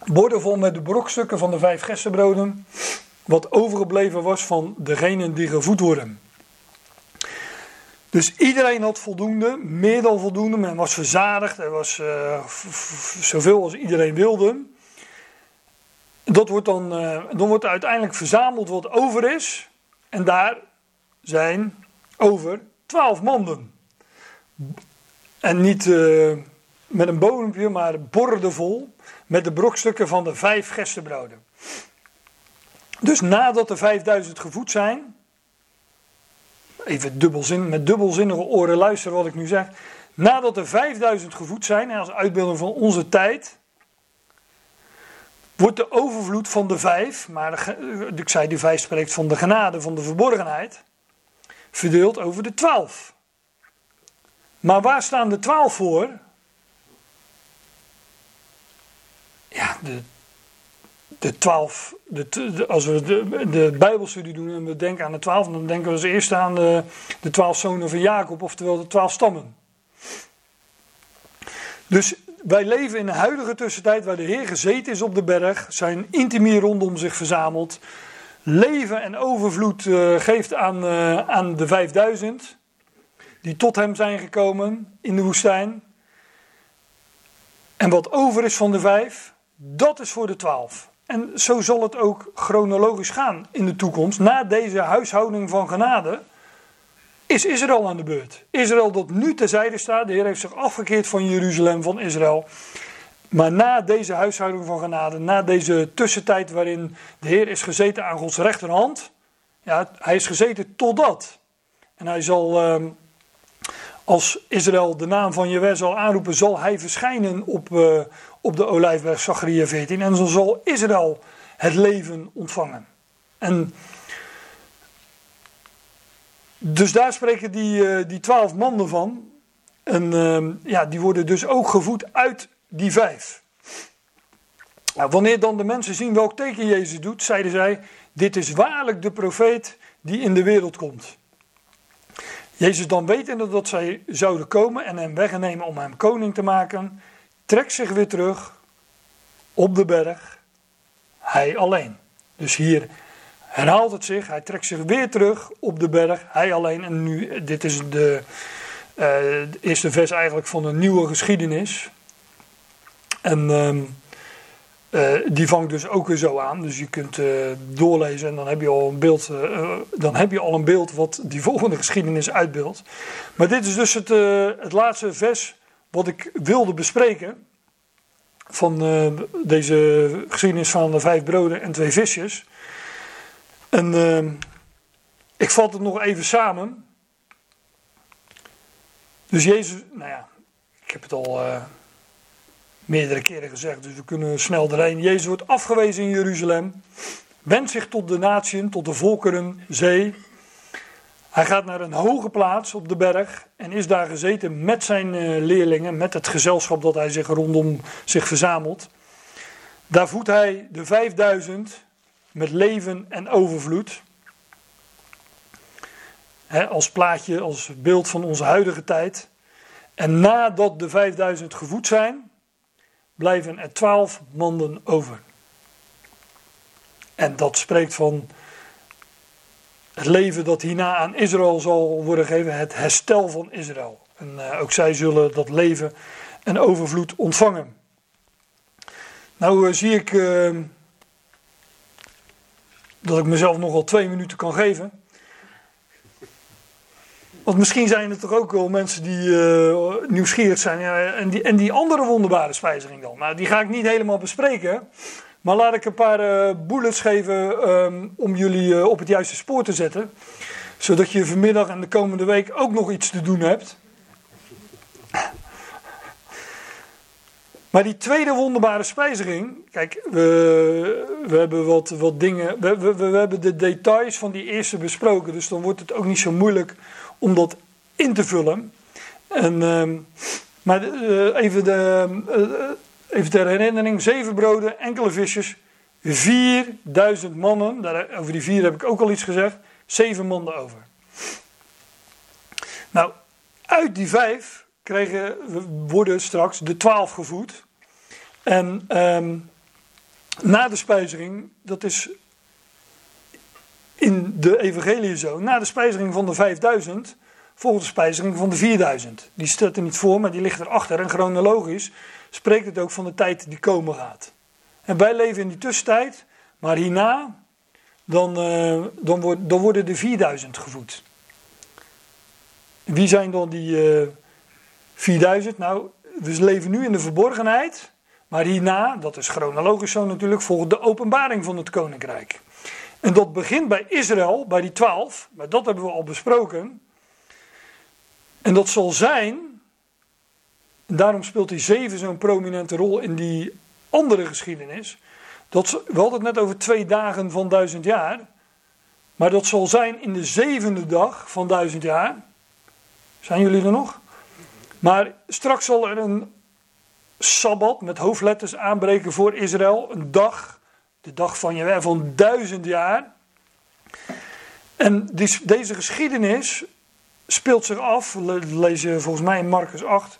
bordenvol, bordenvol met de brokstukken van de vijf gessenbroden, wat overgebleven was van degenen die gevoed worden. Dus iedereen had voldoende, meer dan voldoende. Men was verzadigd, er was uh, zoveel als iedereen wilde. Dat wordt dan, uh, dan wordt uiteindelijk verzameld wat over is. En daar zijn over twaalf manden. En niet uh, met een bodempje, maar bordevol met de brokstukken van de vijf gestenbroden. Dus nadat de 5000 gevoed zijn, even dubbelzin, met dubbelzinnige oren luisteren wat ik nu zeg. Nadat er 5000 gevoed zijn, als uitbeelding van onze tijd, wordt de overvloed van de vijf, maar ik zei die vijf spreekt van de genade, van de verborgenheid, verdeeld over de twaalf. Maar waar staan de twaalf voor? Ja, de de twaalf, de, als we de, de Bijbelstudie doen en we denken aan de twaalf, dan denken we als eerste aan de, de twaalf zonen van Jacob, oftewel de twaalf stammen. Dus wij leven in een huidige tussentijd waar de Heer gezeten is op de berg, zijn intimie rondom zich verzameld, leven en overvloed uh, geeft aan, uh, aan de vijfduizend, die tot hem zijn gekomen in de woestijn. En wat over is van de vijf, dat is voor de twaalf. En zo zal het ook chronologisch gaan in de toekomst. Na deze huishouding van genade is Israël aan de beurt. Israël dat nu terzijde staat. De Heer heeft zich afgekeerd van Jeruzalem, van Israël. Maar na deze huishouding van genade, na deze tussentijd waarin de Heer is gezeten aan Gods rechterhand. Ja, hij is gezeten totdat. En hij zal, ehm, als Israël de naam van Jehovah zal aanroepen, zal hij verschijnen op, uh, op de olijfberg Zacharia 14. En zo zal Israël het leven ontvangen. En dus daar spreken die, uh, die twaalf mannen van. En uh, ja, die worden dus ook gevoed uit die vijf. Nou, wanneer dan de mensen zien welk teken Jezus doet, zeiden zij: Dit is waarlijk de profeet die in de wereld komt. Jezus dan wetende dat zij zouden komen en hem wegnemen om hem koning te maken, trekt zich weer terug op de berg, hij alleen. Dus hier herhaalt het zich, hij trekt zich weer terug op de berg, hij alleen. En nu, dit is de, de eerste vers eigenlijk van een nieuwe geschiedenis. En ehm, die vangt dus ook weer zo aan. Dus je kunt doorlezen en dan heb je al een beeld. dan heb je al een beeld wat die volgende geschiedenis uitbeeldt. Maar dit is dus het, het laatste vers wat ik wilde bespreken van uh, deze geschiedenis van de vijf broden en twee visjes. En uh, ik vat het nog even samen. Dus Jezus, nou ja, ik heb het al uh, meerdere keren gezegd, dus we kunnen snel erheen. Jezus wordt afgewezen in Jeruzalem, wendt zich tot de natieën, tot de volkeren, zee. Hij gaat naar een hoge plaats op de berg en is daar gezeten met zijn eh, leerlingen, met het gezelschap dat hij zich rondom zich verzamelt. Daar voedt hij de 5000 met leven en overvloed. als plaatje, als beeld van onze huidige tijd. En nadat de 5000 gevoed zijn, blijven er 12 manden over. En dat spreekt van het leven dat hierna aan Israël zal worden gegeven, het herstel van Israël. En uh, ook zij zullen dat leven en overvloed ontvangen. Nou uh, zie ik uh, dat ik mezelf nogal twee minuten kan geven. Want misschien zijn er toch ook wel mensen die nieuwsgierig zijn. En, die, en die andere wonderbare spijziging dan. Nou, die ga ik niet helemaal bespreken. Maar laat ik een paar uh, bullets geven um, om jullie uh, op het juiste spoor te zetten. Zodat je vanmiddag en de komende week ook nog iets te doen hebt. Maar die tweede wonderbare spijziging. Kijk, we, we hebben wat, wat dingen. We, we, we hebben de details van die eerste besproken. Dus dan wordt het ook niet zo moeilijk om dat in te vullen. En, um, maar uh, even de Even ter herinnering, zeven broden, enkele visjes, 4000 mannen. Daar, over die vier heb ik ook al iets gezegd. Zeven mannen over. Nou, uit die vijf kregen, worden straks de twaalf gevoed. En um, na de spijziging, dat is in de evangelie zo, na de spijziging van de 5000 volgt de spijziging van de 4000. Die stelt er niet voor, maar die ligt erachter. En chronologisch spreekt het ook van de tijd die komen gaat. En wij leven in die tussentijd, maar hierna, dan, uh, dan, wordt, dan worden de 4000 gevoed. Wie zijn dan die uh, eh, 4000? Nou, we leven nu in de verborgenheid, maar hierna, dat is chronologisch zo natuurlijk, volgt de openbaring van het koninkrijk. En dat begint bij Israël, bij die twaalf, maar dat hebben we al besproken. En dat zal zijn daarom speelt die zeven zo'n prominente rol in die andere geschiedenis. Dat, we hadden het net over twee dagen van duizend jaar. Maar dat zal zijn in de zevende dag van duizend jaar. Zijn jullie er nog? Maar straks zal er een sabbat met hoofdletters aanbreken voor Israël. Een dag, de dag van je van duizend jaar. En deze geschiedenis speelt zich af, lees je volgens mij in Marcus 8,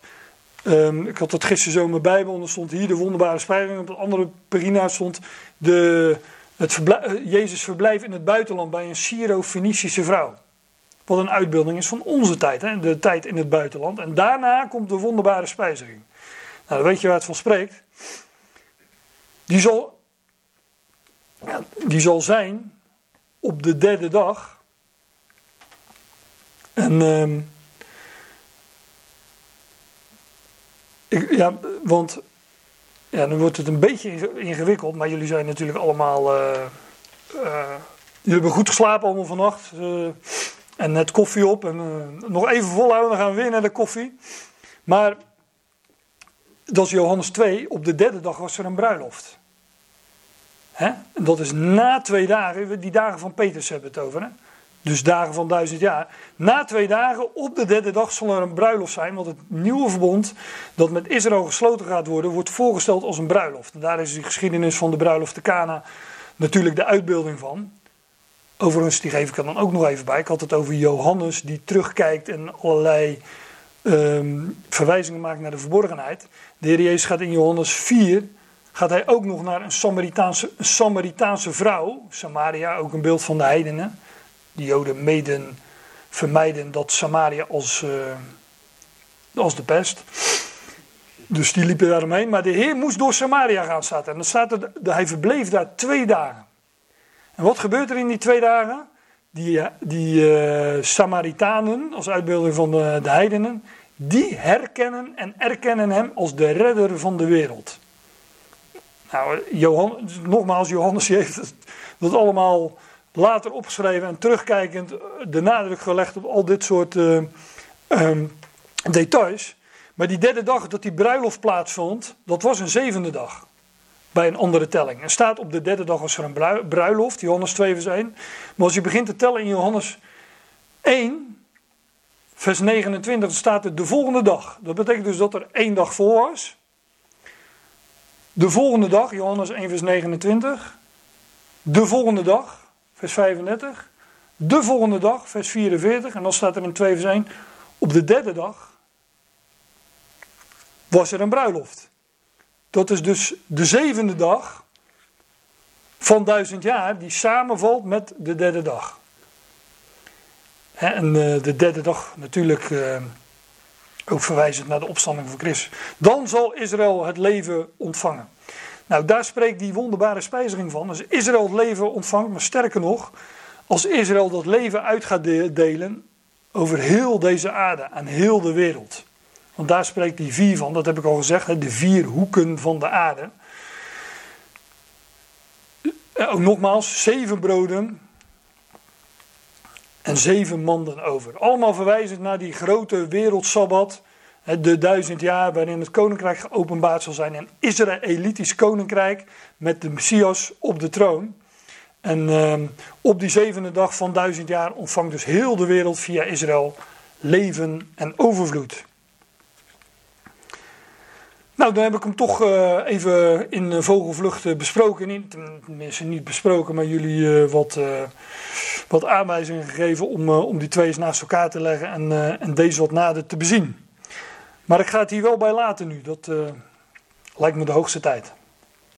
Um, ik had dat gisteren zo in mijn Bijbel en er stond hier de wonderbare spijring. Op de andere pagina stond de, het eh, Jezus verblijf in het buitenland bij een Syro-Fenicische vrouw. Wat een uitbeelding is van onze tijd, hè? de tijd in het buitenland. En daarna komt de wonderbare spijziging. Nou, dan weet je waar het van spreekt. Die zal, die zal zijn op de derde dag. En um, ja, want ja, dan wordt het een beetje ingewikkeld, maar jullie zijn natuurlijk allemaal. Uh, jullie hebben goed geslapen allemaal vannacht. Uh, en net koffie op. En nog even volhouden, dan gaan we weer naar de koffie. Maar dat is Johannes 2. Op de derde dag was er een bruiloft. Hè? Dat is na twee dagen. Die dagen van Petrus hebben het over. Hè? Dus dagen van duizend jaar. Na twee dagen, op de derde dag, zal er een bruiloft zijn. Want het nieuwe verbond dat met Israël gesloten gaat worden, wordt voorgesteld als een bruiloft. En daar is de geschiedenis van de bruiloft te Cana natuurlijk de uitbeelding van. Overigens, die geef ik er dan ook nog even bij. Ik had het over Johannes die terugkijkt en allerlei um, verwijzingen maakt naar de verborgenheid. De Heer Jezus gaat in Johannes 4 gaat hij ook nog naar een Samaritaanse, een Samaritaanse vrouw. Samaria, ook een beeld van de heidenen. De Joden meden vermijden dat Samaria als, uh, als de pest. Dus die liepen daaromheen. Maar de Heer moest door Samaria gaan staan. En dan staat er, hij verbleef daar twee dagen. En wat gebeurt er in die twee dagen? Die, eh, die uh, Samaritanen, als uitbeelding van de, de heidenen, die herkennen en erkennen hem als de redder van de wereld. Nou, Johan, nogmaals, Johannes heeft dat allemaal later opgeschreven en terugkijkend de nadruk gelegd op al dit soort uh, um, details. Maar die derde dag dat die bruiloft plaatsvond, dat was een zevende dag. Bij een andere telling. En staat op de derde dag was er een bruiloft, Johannes 2 vers 1. Maar als je begint te tellen in Johannes 1, vers 29, staat er de volgende dag. Dat betekent dus dat er één dag voor was. De volgende dag, Johannes 1 vers 29. De volgende dag, vers 35. De volgende dag, vers 44. En dan staat er in 2 vers 1. Op de derde dag was er een bruiloft. Dat is dus de zevende dag van duizend jaar die samenvalt met de derde dag. En eh, de derde dag natuurlijk eh, ook verwijzend naar de opstanding van Christus. Dan zal Israël het leven ontvangen. Nou, daar spreekt die wonderbare spijziging van. Als Israël het leven ontvangt, maar sterker nog, als Israël dat leven uit gaat delen over heel deze aarde, aan heel de wereld. Want daar spreekt die vier van, dat heb ik al gezegd, de vier hoeken van de aarde. Eh, ook nogmaals, zeven broden en zeven manden over. Allemaal verwijzend naar die grote wereldsabbat, de duizend jaar waarin het koninkrijk geopenbaard zal zijn. Een Israëlitisch koninkrijk met de Messias op de troon. En ehm, op die zevende dag van duizend jaar ontvangt dus heel de wereld via Israël leven en overvloed. Nou, dan heb ik hem toch uh, even in vogelvlucht besproken. Tenminste, niet besproken, maar jullie uh, wat, uh, wat aanwijzingen gegeven om, om die twee eens naast elkaar te leggen en, en deze wat nader te bezien. Maar ik ga het hier wel bij laten nu. Dat lijkt me de hoogste tijd.